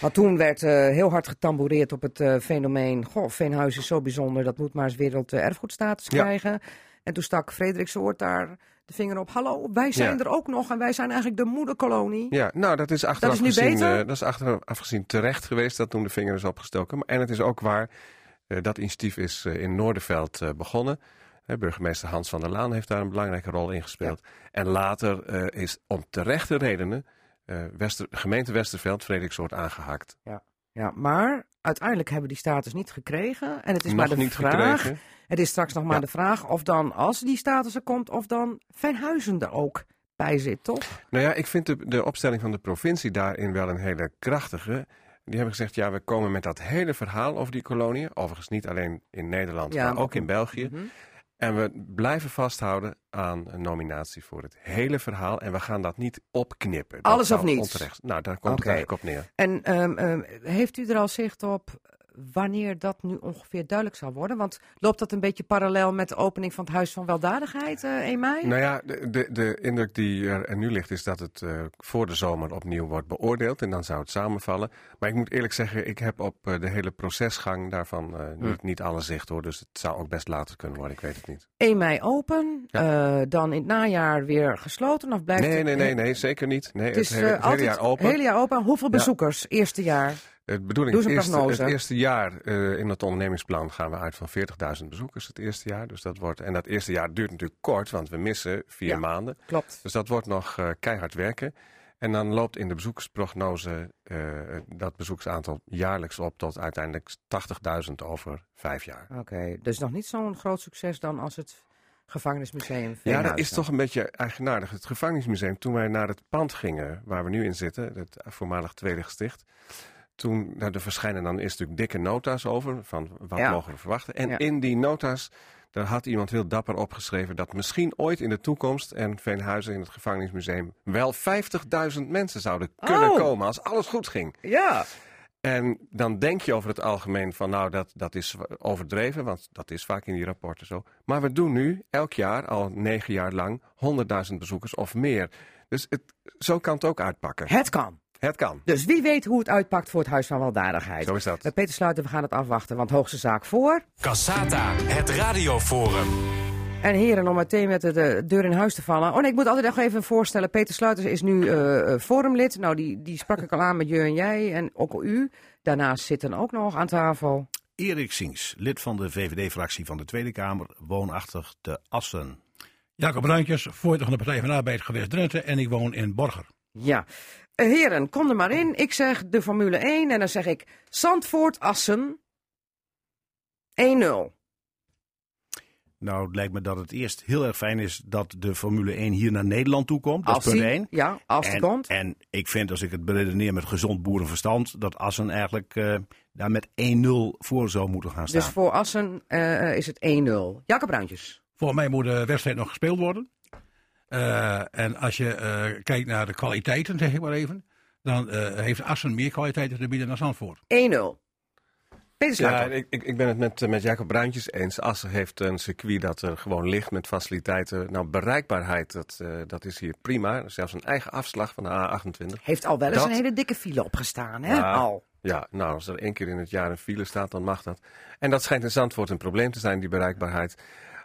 Want toen werd eh, heel hard getamboureerd op het eh, fenomeen, goh, Veenhuis is zo bijzonder, dat moet maar eens werelderfgoedstatus Ja. krijgen. En toen stak Frederiksoord daar de vinger op, hallo, wij zijn Ja. er ook nog en wij zijn eigenlijk de moederkolonie. Ja, nou, dat is achteraf is gezien, eh, dat is achteraf gezien terecht geweest dat toen de vinger is opgestoken. En het is ook waar, eh, dat initiatief is eh, in Noorderveld eh, begonnen. Burgemeester Hans van der Laan heeft daar een belangrijke rol in gespeeld. En later eh, is om terechte redenen eh, Wester, gemeente Westerveld Frederiksoord aangehakt. Ja, maar uiteindelijk hebben die status niet gekregen. En het is Nog maar de vraag. gekregen. Het is straks nog maar Ja. de vraag of dan, als die status er komt, of dan Veenhuizen er ook bij zit, toch? Nou ja, ik vind de, de opstelling van de provincie daarin wel een hele krachtige. Die hebben gezegd, ja, we komen met dat hele verhaal over die koloniën. Overigens niet alleen in Nederland, Ja, maar maar ook in België. Mhm. En we blijven vasthouden aan een nominatie voor het hele verhaal. En we gaan dat niet opknippen. Dat Alles of niets? Onterecht. Nou, daar komt Oké. het eigenlijk op neer. En ehm, ehm, heeft u er al zicht op wanneer dat nu ongeveer duidelijk zal worden? Want loopt dat een beetje parallel met de opening van het Huis van Weldadigheid, eh 1 mei? Nou ja, de, de, de indruk die er, nu ligt is dat het eh, voor de zomer opnieuw wordt beoordeeld. En dan zou het samenvallen. Maar ik moet eerlijk zeggen, ik heb op eh, de hele procesgang daarvan Hm. niet, niet alle zicht hoor. Dus het zou ook best later kunnen worden, ik weet het niet. 1 mei open, dan in het najaar weer gesloten? Of blijft Nee, het, nee, nee, nee, zeker niet. Nee, Het het, is hele, het hele jaar open. hele jaar open. Hoeveel Ja. bezoekers eerste jaar? Het bedoeling Doe is het eerste, prognose. het eerste jaar eh, in het ondernemingsplan gaan we uit van 40.000 bezoekers het eerste jaar. Dus dat wordt, en dat eerste jaar duurt natuurlijk kort, want we missen vier Ja. maanden. Klopt. Dus dat wordt nog eh, keihard werken. En dan loopt in de bezoekersprognose eh, dat bezoeksaantal jaarlijks op tot uiteindelijk 80.000 over vijf jaar. Oké, dus nog niet zo'n groot succes dan als het gevangenismuseum Ja, dat is toch een beetje eigenaardig. Het gevangenismuseum, toen wij naar het pand gingen waar we nu in zitten, het voormalig Tweede Gesticht. Toen, nou, er verschijnen dan eerst natuurlijk dikke nota's over, van wat Ja. mogen we verwachten. En Ja. in die nota's, daar had iemand heel dapper opgeschreven dat misschien ooit in de toekomst en Veenhuizen in het gevangenismuseum wel 50.000 mensen zouden kunnen Oh. komen als alles goed ging. Ja, En dan denk je over het algemeen van nou dat, dat is overdreven, want dat is vaak in die rapporten zo. Maar we doen nu elk jaar, al negen jaar lang, 100.000 bezoekers of meer. Dus het, zo kan het ook uitpakken. het kan. Het kan. Dus wie weet hoe het uitpakt voor het Huis van Weldadigheid. Zo is dat. Eh, Peter Sluiter, we gaan het afwachten, want hoogste zaak voor. Cassata, het radioforum. En heren, om meteen met de, de deur in huis te vallen. Oh nee, ik moet altijd nog even voorstellen. Peter Sluiters is nu eh, eh, forumlid. Nou, die, die sprak ik al aan met je en jij en ook u. Daarnaast zitten ook nog aan tafel. Erik Sings, lid van de VVD-fractie van de Tweede Kamer, woonachtig te Assen. Jacob Bruintjes, voorzitter van de Partij van de Arbeid geweest Drenthe en ik woon in Borger. Ja. Heren, kom er maar in. Ik zeg de Formule 1 en dan zeg ik Zandvoort-Assen 1-0. Nou, het lijkt me dat het eerst heel erg fijn is dat de Formule 1 hier naar Nederland toe komt. Dat Als is punt die- 1. Ja, als die en, komt. en ik vind, als ik het beredeneer met gezond boerenverstand, dat Assen eigenlijk eh, daar met 1-0 voor zou moeten gaan staan. Dus voor Assen eh, is het 1-0. Jacob Bruintjes. Volgens mij moet de wedstrijd nog gespeeld worden. Eh, en als je eh, kijkt naar de kwaliteiten, zeg ik maar even, dan eh, heeft Assen meer kwaliteiten te bieden dan Zandvoort. 1-0. Peter Ja, Sluiter. ik, ik, ik ben het met, met Jacob Bruintjes eens. Assen heeft een circuit dat er gewoon ligt met faciliteiten. Nou, bereikbaarheid, dat, eh, dat is hier prima. Zelfs een eigen afslag van de A28. Heeft al wel eens Dat- een hele dikke file opgestaan, hè? Ja. Al. Ja, nou, als er één keer in het jaar een file staat, dan mag dat. En dat schijnt in Zandvoort een probleem te zijn, die bereikbaarheid.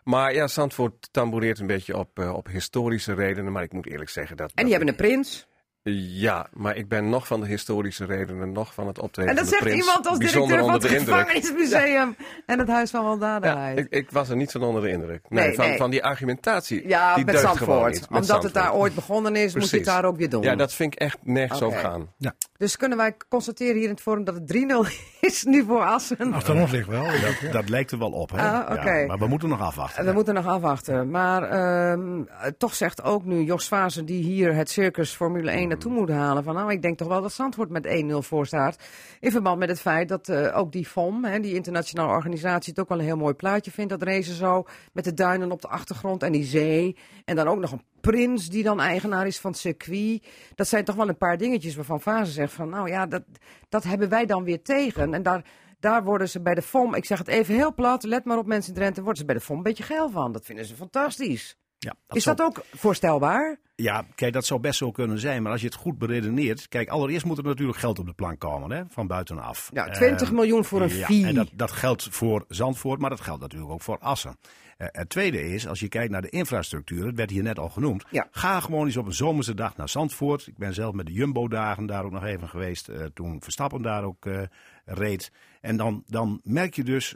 Maar ja, Zandvoort tamboureert een beetje op, eh, op historische redenen. Maar ik moet eerlijk zeggen dat... En die dat hebben een prins. Ja, maar ik ben nog van de historische redenen, nog van het optreden En dat zegt prins. iemand als directeur van het gevangenismuseum en het Huis van Ja, Weldadigheid. ik, ik was er niet van onder de indruk. Nee, Nee, van, nee. van die argumentatie. Ja, die met Zandvoort. niet. Met Omdat het daar ooit begonnen is, moet je het daar ook weer doen. Ja, dat vind ik echt nergens Oké. over gaan. Dus kunnen wij constateren hier in het forum dat het 3-0 is nu voor Assen. Aan ons ligt wel. dat, dat lijkt er wel op. Hè? Oké. ja, maar we moeten nog afwachten. We moeten nog afwachten. Maar ehm, eh, toch zegt ook nu Jos Vazen, die hier het circus Formule 1 naartoe moet halen. Van nou, ik denk toch wel dat Zandvoort met 1-0 voor staat. In verband met het feit dat eh, ook die FOM, hè, die internationale organisatie, het ook wel een heel mooi plaatje vindt. Dat racen zo met de duinen op de achtergrond en die zee. En dan ook nog een prins die dan eigenaar is van het circuit. Dat zijn toch wel een paar dingetjes waarvan Vazen zegt van nou ja, dat, dat hebben wij dan weer tegen. En daar, daar worden ze bij de FOM, ik zeg het even heel plat, let maar op mensen in Drenthe, worden ze bij de FOM een beetje geil van. Dat vinden ze fantastisch. Ja, is zou- dat ook voorstelbaar? Ja, kijk, dat zou best zo kunnen zijn. Maar als je het goed beredeneert. Kijk, allereerst moet er natuurlijk geld op de plank komen, hè, van buitenaf. Ja, 20 Eh, miljoen voor een ja, fee. En dat, dat geldt voor Zandvoort, maar dat geldt natuurlijk ook voor Assen. Eh, het tweede is, als je kijkt naar de infrastructuur, het werd hier net al genoemd. Ja. Ga gewoon eens op een zomerse dag naar Zandvoort. Ik ben zelf met de Jumbo-dagen daar ook nog even geweest. eh, toen Verstappen daar ook eh, reed. En dan, dan merk je dus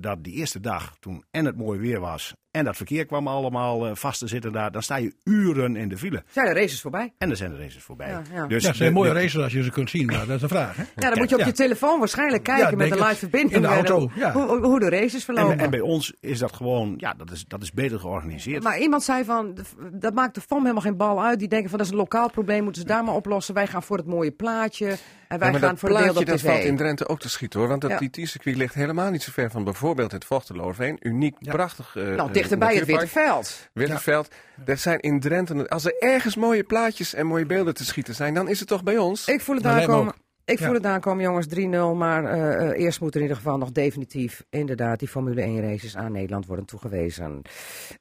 dat die eerste dag, toen en het mooi weer was. En dat verkeer kwam allemaal eh, vast te zitten daar. dan sta je uren in de file. Zijn de races voorbij? En dan zijn de races voorbij. Ja, ja. Dus ja, zijn de- mooie de- races als je ze kunt zien, maar dat is de vraag. Hè? Ja, dan moet je op je telefoon waarschijnlijk kijken Ja, met een het. live verbinding. In de en auto, hoe- ja. Hoe, hoe de races verlopen. En, en bij ons is dat gewoon, ja, dat is, dat is beter georganiseerd. Maar iemand zei van, dat maakt de FOM helemaal geen bal uit. Die denken van, dat is een lokaal probleem, moeten ze daar maar oplossen. Wij gaan voor het mooie plaatje en wij Ja, gaan dat voor plaatje op dat valt in Drenthe ook te schieten hoor. Want dat Ja. TT-circuit ligt helemaal niet zo ver van bijvoorbeeld het Vochteloorveen. Uniek, prachtig uh, nou, dichterbij het Witterveld. Witterveld. Er zijn in Drenthe, als er ergens mooie plaatjes en mooie beelden te schieten zijn, dan is het toch bij ons? Ik voel het aankomen. ook. Ik voel Ja. het aankomen, jongens, 3-0. Maar eh, eh, eerst moet er in ieder geval nog definitief inderdaad die Formule 1 races aan Nederland worden toegewezen.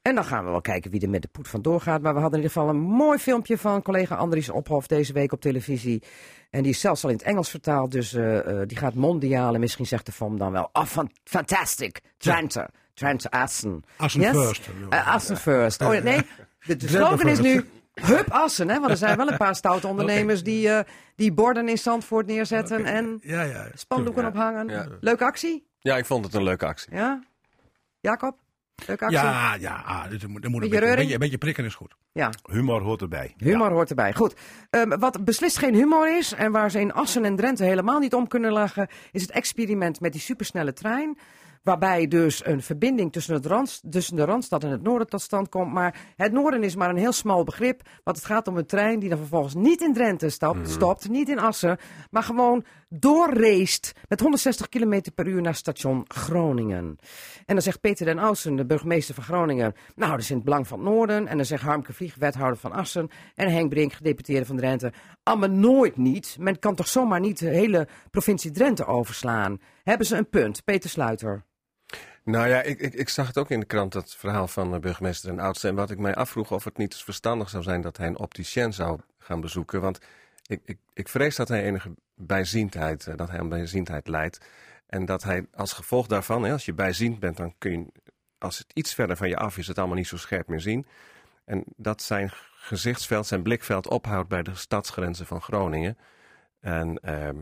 En dan gaan we wel kijken wie er met de poet vandoor gaat. Maar we hadden in ieder geval een mooi filmpje van collega Andries Ophof deze week op televisie. En die is zelfs al in het Engels vertaald, dus eh, eh, die gaat mondiaal. En misschien zegt de FOM dan wel, oh, fan- fantastic, Drenthe, Drenthe Assen. Assen Yes? first. Eh, Assen first. Oh, nee, de, de slogan is nu Hup Assen, hè? Want er zijn wel een paar stoute ondernemers die, eh, die borden in Zandvoort neerzetten en Ja, ja. spandoeken Ja. ophangen. Ja. Leuke actie? Ja, ik vond het een leuke actie. Ja? Jacob? Leuke actie? Ja, ja, ah, dus er moet, er een, beetje, een, reuring? beetje, een beetje prikken is goed. Ja, Humor hoort erbij. humor hoort erbij. Goed. Ehm, wat beslist geen humor is en waar ze in Assen en Drenthe helemaal niet om kunnen lachen, is het experiment met die supersnelle trein. Waarbij dus een verbinding tussen, het Rand, tussen de Randstad en het Noorden tot stand komt. Maar het Noorden is maar een heel smal begrip. Want het gaat om een trein die dan vervolgens niet in Drenthe stapt, stopt, niet in Assen. Maar gewoon doorreest met 160 km per uur naar station Groningen. En dan zegt Peter den Oudsen, de burgemeester van Groningen. Nou, dat is in het belang van het Noorden. En dan zegt Harmke Vlieg, wethouder van Assen. En Henk Brink, gedeputeerde van Drenthe. Allemaal nooit niet. Men kan toch zomaar niet de hele provincie Drenthe overslaan. Hebben ze een punt, Peter Sluiter? Nou ja, ik, ik, ik zag het ook in de krant, dat verhaal van de burgemeester en oudste. En wat ik mij afvroeg of het niet verstandig zou zijn dat hij een opticien zou gaan bezoeken. Want ik, ik, ik vrees dat hij enige bijziendheid, eh, dat hij aan bijziendheid leidt. En dat hij als gevolg daarvan, hè, als je bijziend bent, dan kun je, als het iets verder van je af is, het allemaal niet zo scherp meer zien. En dat zijn gezichtsveld, zijn blikveld ophoudt bij de stadsgrenzen van Groningen. En, ehm,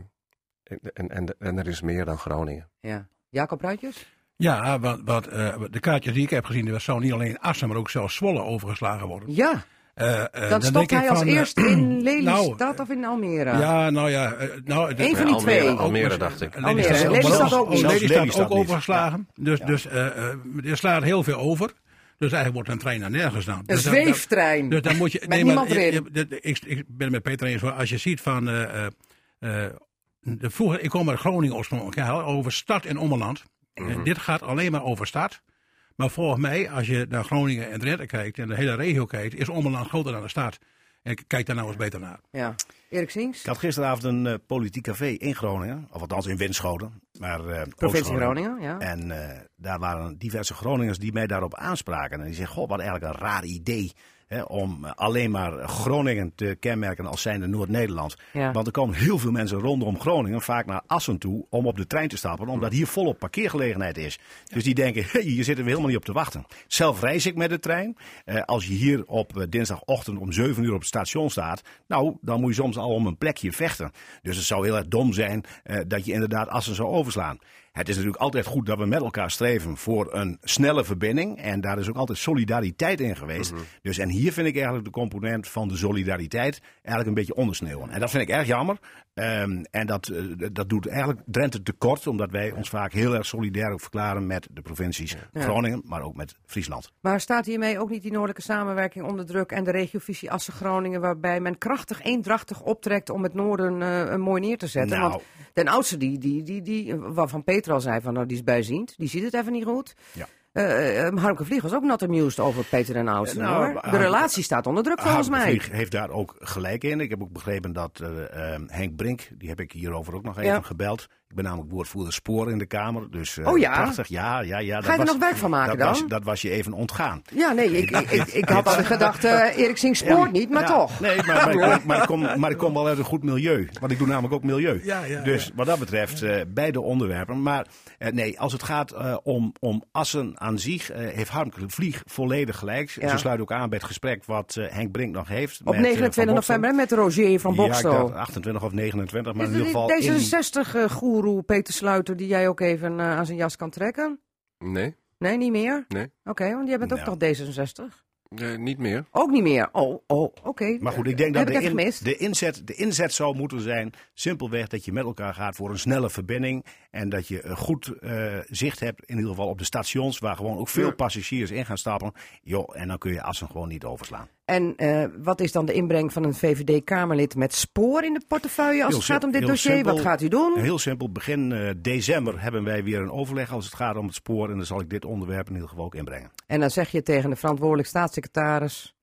en, en, en er is meer dan Groningen. Ja. Jacob Ruitjes? Ja, want, want eh, de kaartjes die ik heb gezien, dat zou niet alleen Assen, maar ook zelfs Zwolle overgeslagen worden. Ja, Eh, eh, dan denk stopt ik hij als van, eh, eerste in Lelystad nou, of in Almere. Ja, nou ja. nou, Eén van die Almere, twee. Almere, dacht ik. Almere. Lelystad, Lelystad ook. Lelystad Lelystad ook overgeslagen. Dus, dus eh, eh, er slaat heel veel over. Dus eigenlijk wordt een trein naar nergens dan. Een Dus zweeftrein. Dus dan moet je. Met maar niemand je- erin. je- de- ik, ik ben het met Peter eens. Als je ziet van. eh, eh, eh, de, vroeger, ik kom uit Groningen oorspronkelijk. ja, over stad en ommeland. En dit gaat alleen maar over stad. Maar volgens mij, als je naar Groningen en Drenthe kijkt en de hele regio kijkt, is ommeland groter dan de stad. En ik kijk daar nou eens beter naar. Ja. Erik Sings, Ik had gisteravond een eh, politiek café in Groningen, of althans in Winschoten. Maar, eh, provincie. Groningen. Ja. En eh, daar waren diverse Groningers die mij daarop aanspraken. En die zeggen, goh, wat eigenlijk een raar idee. Hè, om eh, alleen maar Groningen te kenmerken als zijnde Noord-Nederland. Ja. Want er komen heel veel mensen rondom Groningen, vaak naar Assen toe, om op de trein te stappen. Omdat hier volop parkeergelegenheid is. Dus die denken, hey, hier zitten we helemaal niet op te wachten. Zelf reis ik met de trein. Eh, als je hier op eh, dinsdagochtend om 7 uur op het station staat, nou, dan moet je soms al om een plekje vechten. Dus het zou heel erg dom zijn eh, dat je inderdaad Assen zou overslaan. Het is natuurlijk altijd goed dat we met elkaar streven voor een snelle verbinding. En daar is ook altijd solidariteit in geweest. Dus en hier vind ik eigenlijk de component van de solidariteit eigenlijk een beetje ondersneeuwen. En dat vind ik erg jammer. Ehm, en dat, eh, dat doet eigenlijk Drenthe tekort, omdat wij ons vaak heel erg solidair ook verklaren met de provincies Groningen, maar ook met Friesland. Maar staat hiermee ook niet die noordelijke samenwerking onder druk en de regiovisie Assen-Groningen, waarbij men krachtig eendrachtig optrekt om het noorden eh, een mooi neer te zetten? Nou. Want den oudste, die, die, die, die, waarvan Peter al zei, van, nou, die is bijziend, die ziet het even niet goed. Ja. Eh, Harmke Vlieg was ook not amused over Peter den Oudste. Eh, nou, hoor. De Harmke- relatie staat onder druk volgens mij. Vlieg heeft daar ook gelijk in. Ik heb ook begrepen dat Henk Brink, die heb ik hierover ook nog even Ja. gebeld. Ik ben namelijk woordvoerder spoor in de Kamer. Dus, eh, Oh ja? Prachtig, ja, ja, ja. dat Ga je er was- nog werk van maken dat Was, dan? dat was je even ontgaan. Ja, nee, ik, ik, ik, ik had al gedacht, eh Erik Singh spoort niet, maar Ja, toch. Nee, maar, maar, ik, kom- maar, ik kom, maar ik kom wel uit een goed milieu. Want ik doe namelijk ook milieu. Ja, ja, dus ja. wat dat betreft, eh, beide onderwerpen. Maar nee, als het gaat eh, om, om Assen aan zich, eh, heeft Harmke Vlieg volledig gelijk. Ja. Ze sluit ook aan bij het gesprek wat Henk Brink nog heeft. Op met, eh, 29 Van Bokstel. november met Roger van Ja, ik Bokstel. dacht 28 of 29, maar in ieder geval... die in D66-goeroe Peter Sluiter die jij ook even eh, aan zijn jas kan trekken? Nee, Nee, niet meer? nee, Oké, want jij bent ook toch D66? eh, niet meer. Ook niet meer. Oh, oh, oké. Maar goed, ik denk dat de, in- de, inzet, de inzet zou moeten zijn simpelweg dat je met elkaar gaat voor een snelle verbinding. En dat je eh, goed eh, zicht hebt, in ieder geval op de stations, waar gewoon ook veel passagiers in gaan stappen. Joh, en dan kun je Assen gewoon niet overslaan. En eh, wat is dan de inbreng van een VVD-Kamerlid met spoor in de portefeuille als Heel het gaat om dit dossier? simpel. Wat gaat u doen? Heel simpel, begin eh, december hebben wij weer een overleg als het gaat om het spoor. En dan zal ik dit onderwerp in ieder geval ook inbrengen. En dan zeg je tegen de verantwoordelijk staatssecretaris...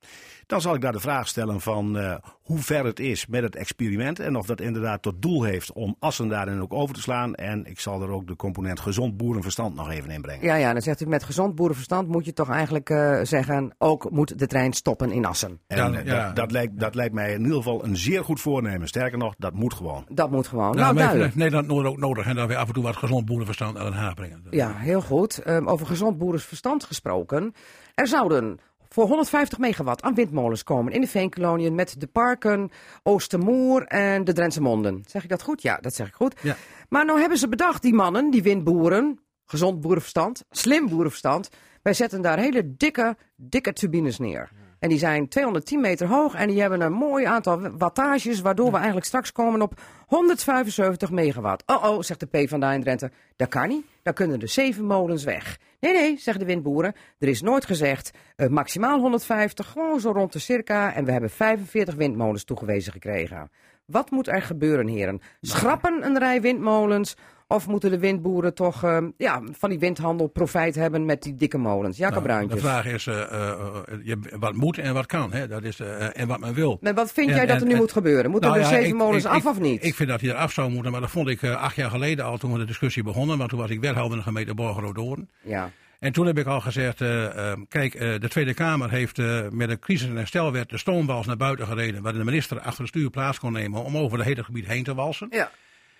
Dan zal ik daar de vraag stellen van eh, hoe ver het is met het experiment. En of dat inderdaad tot doel heeft om Assen daarin ook over te slaan. En ik zal er ook de component gezond boerenverstand nog even inbrengen. Ja, ja, dan zegt u met gezond boerenverstand moet je toch eigenlijk eh, zeggen... ook moet de trein stoppen in Assen. En Ja, eh, ja. Dat, dat, lijkt, dat lijkt mij in ieder geval een zeer goed voornemen. Sterker nog, dat moet gewoon. Dat moet gewoon. Nou, nou, duidelijk. heeft Nederland Noord ook nodig. En dat we af en toe wat gezond boerenverstand aan Den Haag brengen. Ja, heel goed. Ehm, over gezond boerenverstand gesproken. Er zouden voor 150 megawatt aan windmolens komen in de Veenkoloniën met de parken Oostermoer en de Drentse Monden. Zeg ik dat goed? Ja, dat zeg ik goed. Ja. Maar nou hebben ze bedacht, die mannen, die windboeren, gezond boerenverstand, slim boerenverstand, Wij zetten daar hele dikke, dikke turbines neer. En die zijn 210 meter hoog en die hebben een mooi aantal wattages, waardoor we eigenlijk straks komen op 175 megawatt. Oh oh, zegt de P van de Drenthe, dat kan niet, dan kunnen de zeven molens weg. Nee, nee, zeggen de windboeren, er is nooit gezegd eh, maximaal 150, gewoon zo rond de circa. En we hebben 45 windmolens toegewezen gekregen. Wat moet er gebeuren, heren? Schrappen een rij windmolens of moeten de windboeren toch eh, ja, van die windhandel profijt hebben met die dikke molens? Jacob Nou, Bruintjes. de vraag is eh, eh, eh, je- wat moet en wat kan. Hè? Dat is, en wat men wil. Maar wat vind En- jij dat en- er nu en- moet gebeuren? Moeten Nou er ja, zeven ik- molens ik- af ik- of niet? Ik vind dat hij eraf zou moeten, maar dat vond ik acht jaar geleden al toen we de discussie begonnen. Want toen was ik wethouder in de gemeente Borgeroodoorn. ja. En toen heb ik al gezegd, eh, eh, kijk, de Tweede Kamer heeft met een crisis- en herstelwet de stoombals naar buiten gereden. Waarin de minister achter het stuur plaats kon nemen om over het hele gebied heen te walsen. ja.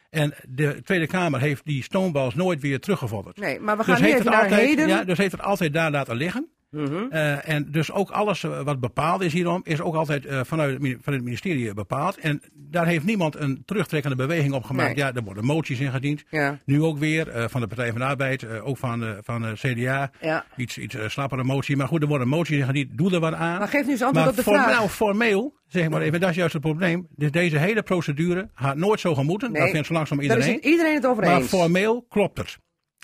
En de Tweede Kamer heeft die stoombals nooit weer teruggevorderd. Nee, maar we gaan Dus nu even het naar altijd, heden. ja, dus heeft het altijd daar laten liggen. Mhm. Eh, en dus ook alles eh, wat bepaald is hierom, is ook altijd eh, vanuit, het, mini- vanuit het ministerie bepaald. En daar heeft niemand een terugtrekkende beweging op gemaakt. Nee. Ja, er worden moties ingediend. Ja. Nu ook weer van de Partij van de Arbeid, ook van, van de CDA. Ja. Iets, iets slappere motie. Maar goed, er worden moties ingediend. Doe er wat aan. Maar geef nu eens antwoord Maar op de vraag. Nou, formeel, zeg maar even, dat is juist het probleem. Dus deze hele procedure gaat nooit zo gemoeten. Nee, dat vindt zo langzaam Daar is iedereen. het iedereen het over Maar eens. formeel klopt het.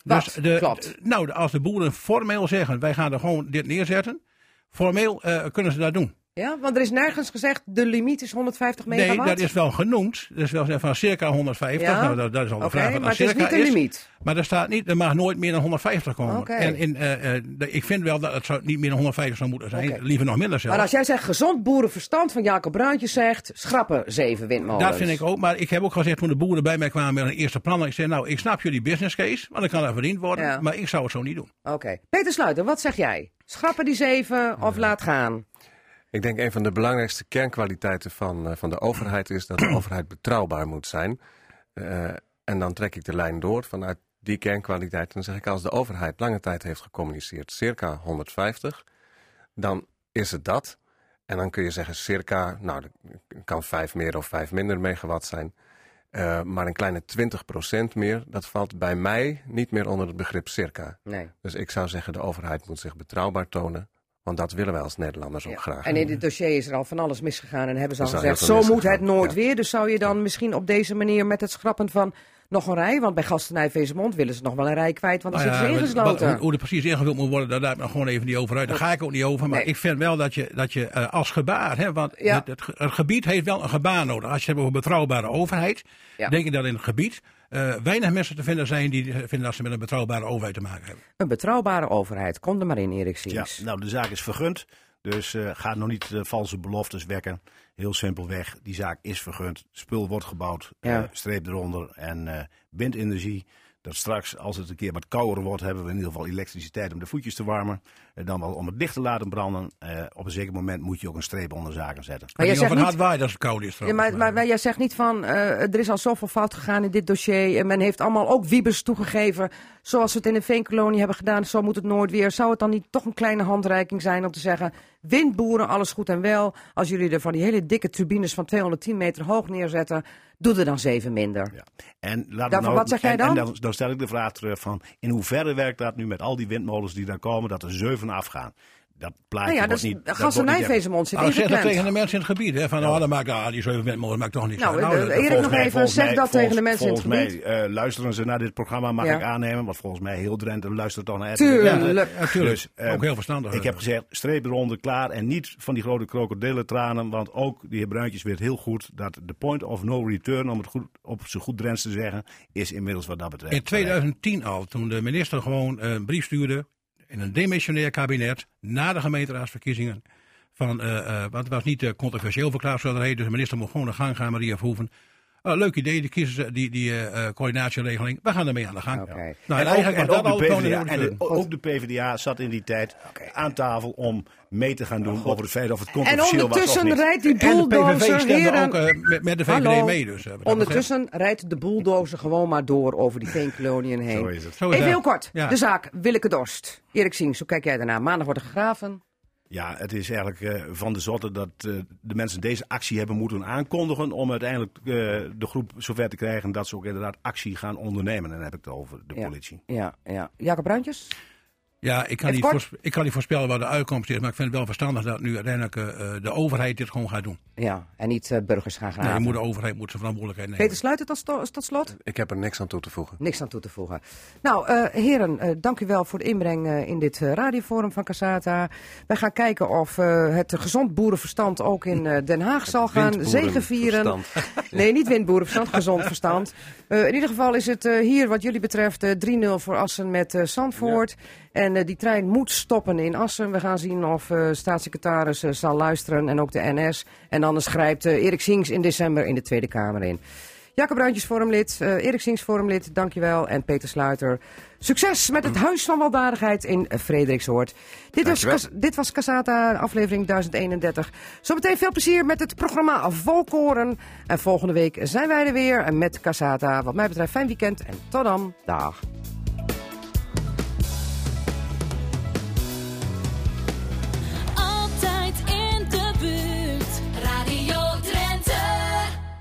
Wat Dus de, klopt? Nou, als de boeren formeel zeggen, wij gaan er gewoon dit neerzetten. Formeel eh, kunnen ze dat doen. Ja, want er is nergens gezegd de limiet is 150 megawatt. Nee, dat is wel genoemd. Dat is wel van circa 150. Ja? Nou, dat, dat is al de Oké, vraag wat maar dan het is circa niet de limiet. Maar er staat niet, er mag nooit meer dan 150 komen. En in, eh, eh, ik vind wel dat het zou niet meer dan 150 zou moeten zijn. Liever nog minder zelfs. Maar als jij zegt gezond boerenverstand van Jacob Bruintjes zegt, schrappen zeven windmolens. Dat vind ik ook. Maar ik heb ook gezegd toen de boeren bij mij kwamen met een eerste plan. Ik zei, nou, ik snap jullie business case, want dan kan er verdiend worden. Ja. Maar ik zou het zo niet doen. Oké. Peter Sluiter, wat zeg jij? Schrappen die zeven of laat gaan? Ik denk een van de belangrijkste kernkwaliteiten van, eh, van de overheid is dat de overheid betrouwbaar moet zijn. Eh, en dan trek ik de lijn door vanuit die kernkwaliteit. Dan zeg ik als de overheid lange tijd heeft gecommuniceerd circa 150, dan is het dat. En dan kun je zeggen circa, nou dat kan vijf meer of vijf minder megawatt zijn. Eh, maar een kleine 20% meer, dat valt bij mij niet meer onder het begrip circa. Nee. Dus ik zou zeggen, de overheid moet zich betrouwbaar tonen. Want dat willen wij als Nederlanders ook Ja. graag. En in dit dossier is er al van alles misgegaan en hebben ze al gezegd, zo moet het nooit ja. weer. Dus zou je dan misschien op deze manier met het schrappen van nog een rij, want bij Gastenij Vezemond willen ze nog wel een rij kwijt, want dan Nou zitten ze wat- ingesloten. wat- hoe er precies ingevuld moet worden, daar laat ik me gewoon even niet over uit. Daar ga ik ook niet over. Maar Nee. ik vind wel dat je, dat je eh, als gebaar, hè, want Ja. het, het, ge- het gebied heeft wel een gebaar nodig. Als je het hebt over betrouwbare overheid, Ja. denk ik dat in het gebied eh, weinig mensen te vinden zijn die vinden dat ze met een betrouwbare overheid te maken hebben. Een betrouwbare overheid. Kom er maar in, Erik Ja, nou, de zaak is vergund. Dus eh ga nog niet valse beloftes wekken. Heel simpelweg, die zaak is vergund. Spul wordt gebouwd, eh, streep eronder. En eh windenergie, dat straks, als het een keer wat kouder wordt, hebben we in ieder geval elektriciteit om de voetjes te warmen. En dan wel om het licht te laten branden. Eh, op een zeker moment moet je ook een streep onder zaken zetten. Maar jij niet of zegt niet- hard waait als het koud is. Ja, maar, maar, maar jij zegt niet van, eh, er is al zoveel fout gegaan in dit dossier. En men heeft allemaal ook wiebes toegegeven. Zoals we het in de veenkolonie hebben gedaan. Zo moet het nooit weer. Zou het dan niet toch een kleine handreiking zijn om te zeggen... windboeren, alles goed en wel. Als jullie er van die hele dikke turbines van 210 meter hoog neerzetten... doe er dan zeven minder. Ja. En laten we Daarvoor, nou, wat zeg jij en- dan? En, dan, dan stel ik de vraag terug van, in hoeverre werkt dat nu met al die windmolens die dan komen, dat er zeven afgaan? Dat plaatje Nou ja, dat is, niet... dat gas- en wordt niet echt- Nijvezenmond zit Nou, zeg dat tegen de mensen in het gebied. Hè, van, oh, dan maakt, ah, die zeven windmolens maakt toch niks Nou, uit. eh, dat- Erik, volgens nog mij- even, volgens zeg mij- dat tegen de volgens- mensen in het Volgens gebied. mij eh, luisteren ze naar dit programma, mag Ja. ik aannemen. Want volgens mij heel Drenthe luistert toch naar Tuurlijk. Ja, natuurlijk. Dus, eh, ook heel verstandig. Ik heb gezegd, streep eronder, klaar. En niet van die grote krokodillentranen. Want ook die heer Bruintjes weet heel goed dat de point of no return, om het goed, op zijn goed Drents te zeggen, is inmiddels wat dat betreft. In 2010 al, toen de minister gewoon een brief stuurde in een demissionair kabinet na de gemeenteraadsverkiezingen. Van, eh, eh, want het was niet eh, controversieel verklaard. Dus de minister mocht gewoon de gang gaan, Maria Verhoeven. Eh, leuk idee, die, kiezen ze, die, die eh, eh, coördinatieregeling. We gaan ermee aan de gang. Oké. Nou, en, En ook, en de PvdA, de en de- kleur. ook de PvdA zat in die tijd aan tafel om mee te gaan doen over het feit of het En controversieel was of ondertussen niet. rijdt die En de PVV bulldozer, ook heren... eh, met, met de VVD Hallo. mee. Dus, eh, Ondertussen rijdt de bulldozer gewoon maar door over die veenkoloniën heen. Zo is het. betreft. Zo is Even dat. heel kort, Ja. de zaak Willeke Dorst. Erik Siens, hoe kijk jij daarna? Maandag wordt er gegraven. Ja, het is eigenlijk eh, van de zotte dat eh, de mensen deze actie hebben moeten aankondigen om uiteindelijk eh, de groep zover te krijgen dat ze ook inderdaad actie gaan ondernemen. En dan heb ik het over de Ja. politie. Ja, ja. Jacob Bruintjes? Ja, ik kan, niet kort. voorspe- ik kan niet voorspellen wat de uitkomst is, maar ik vind het wel verstandig dat nu uiteindelijk eh, eh, de overheid dit gewoon gaat doen. Ja, en niet eh, burgers gaan Nee, graven. moet de overheid moet zijn verantwoordelijkheid nemen. Peter tot, sto- tot slot? Ik heb er niks aan toe te voegen. Niks aan toe te voegen. Nou, eh, heren, eh, dank u wel voor de inbreng eh, in dit radioforum van Casata. Wij gaan kijken of eh, het gezond boerenverstand ook in eh, Den Haag zal gaan zegevieren. Windboerenverstand. Nee, niet windboerenverstand, gezond verstand. Eh, in ieder geval is het eh, hier wat jullie betreft eh, 3-0 voor Assen met eh Zandvoort. En eh, die trein moet stoppen in Assen. We gaan zien of eh, staatssecretaris eh, zal luisteren en ook de NS. En anders grijpt Erik Sings in december in de Tweede Kamer in. Jacob Bruintjes forumlid, Erik Sings forumlid, dankjewel. En Peter Sluiter. Succes met het Huis van Weldadigheid in Frederiksoord. Dit was, Dankjewel. Dit was Casata, aflevering 1031. Zometeen veel plezier met het programma Volkoren. En volgende week zijn wij er weer met Casata. Wat mij betreft, fijn weekend en tot dan. Dag.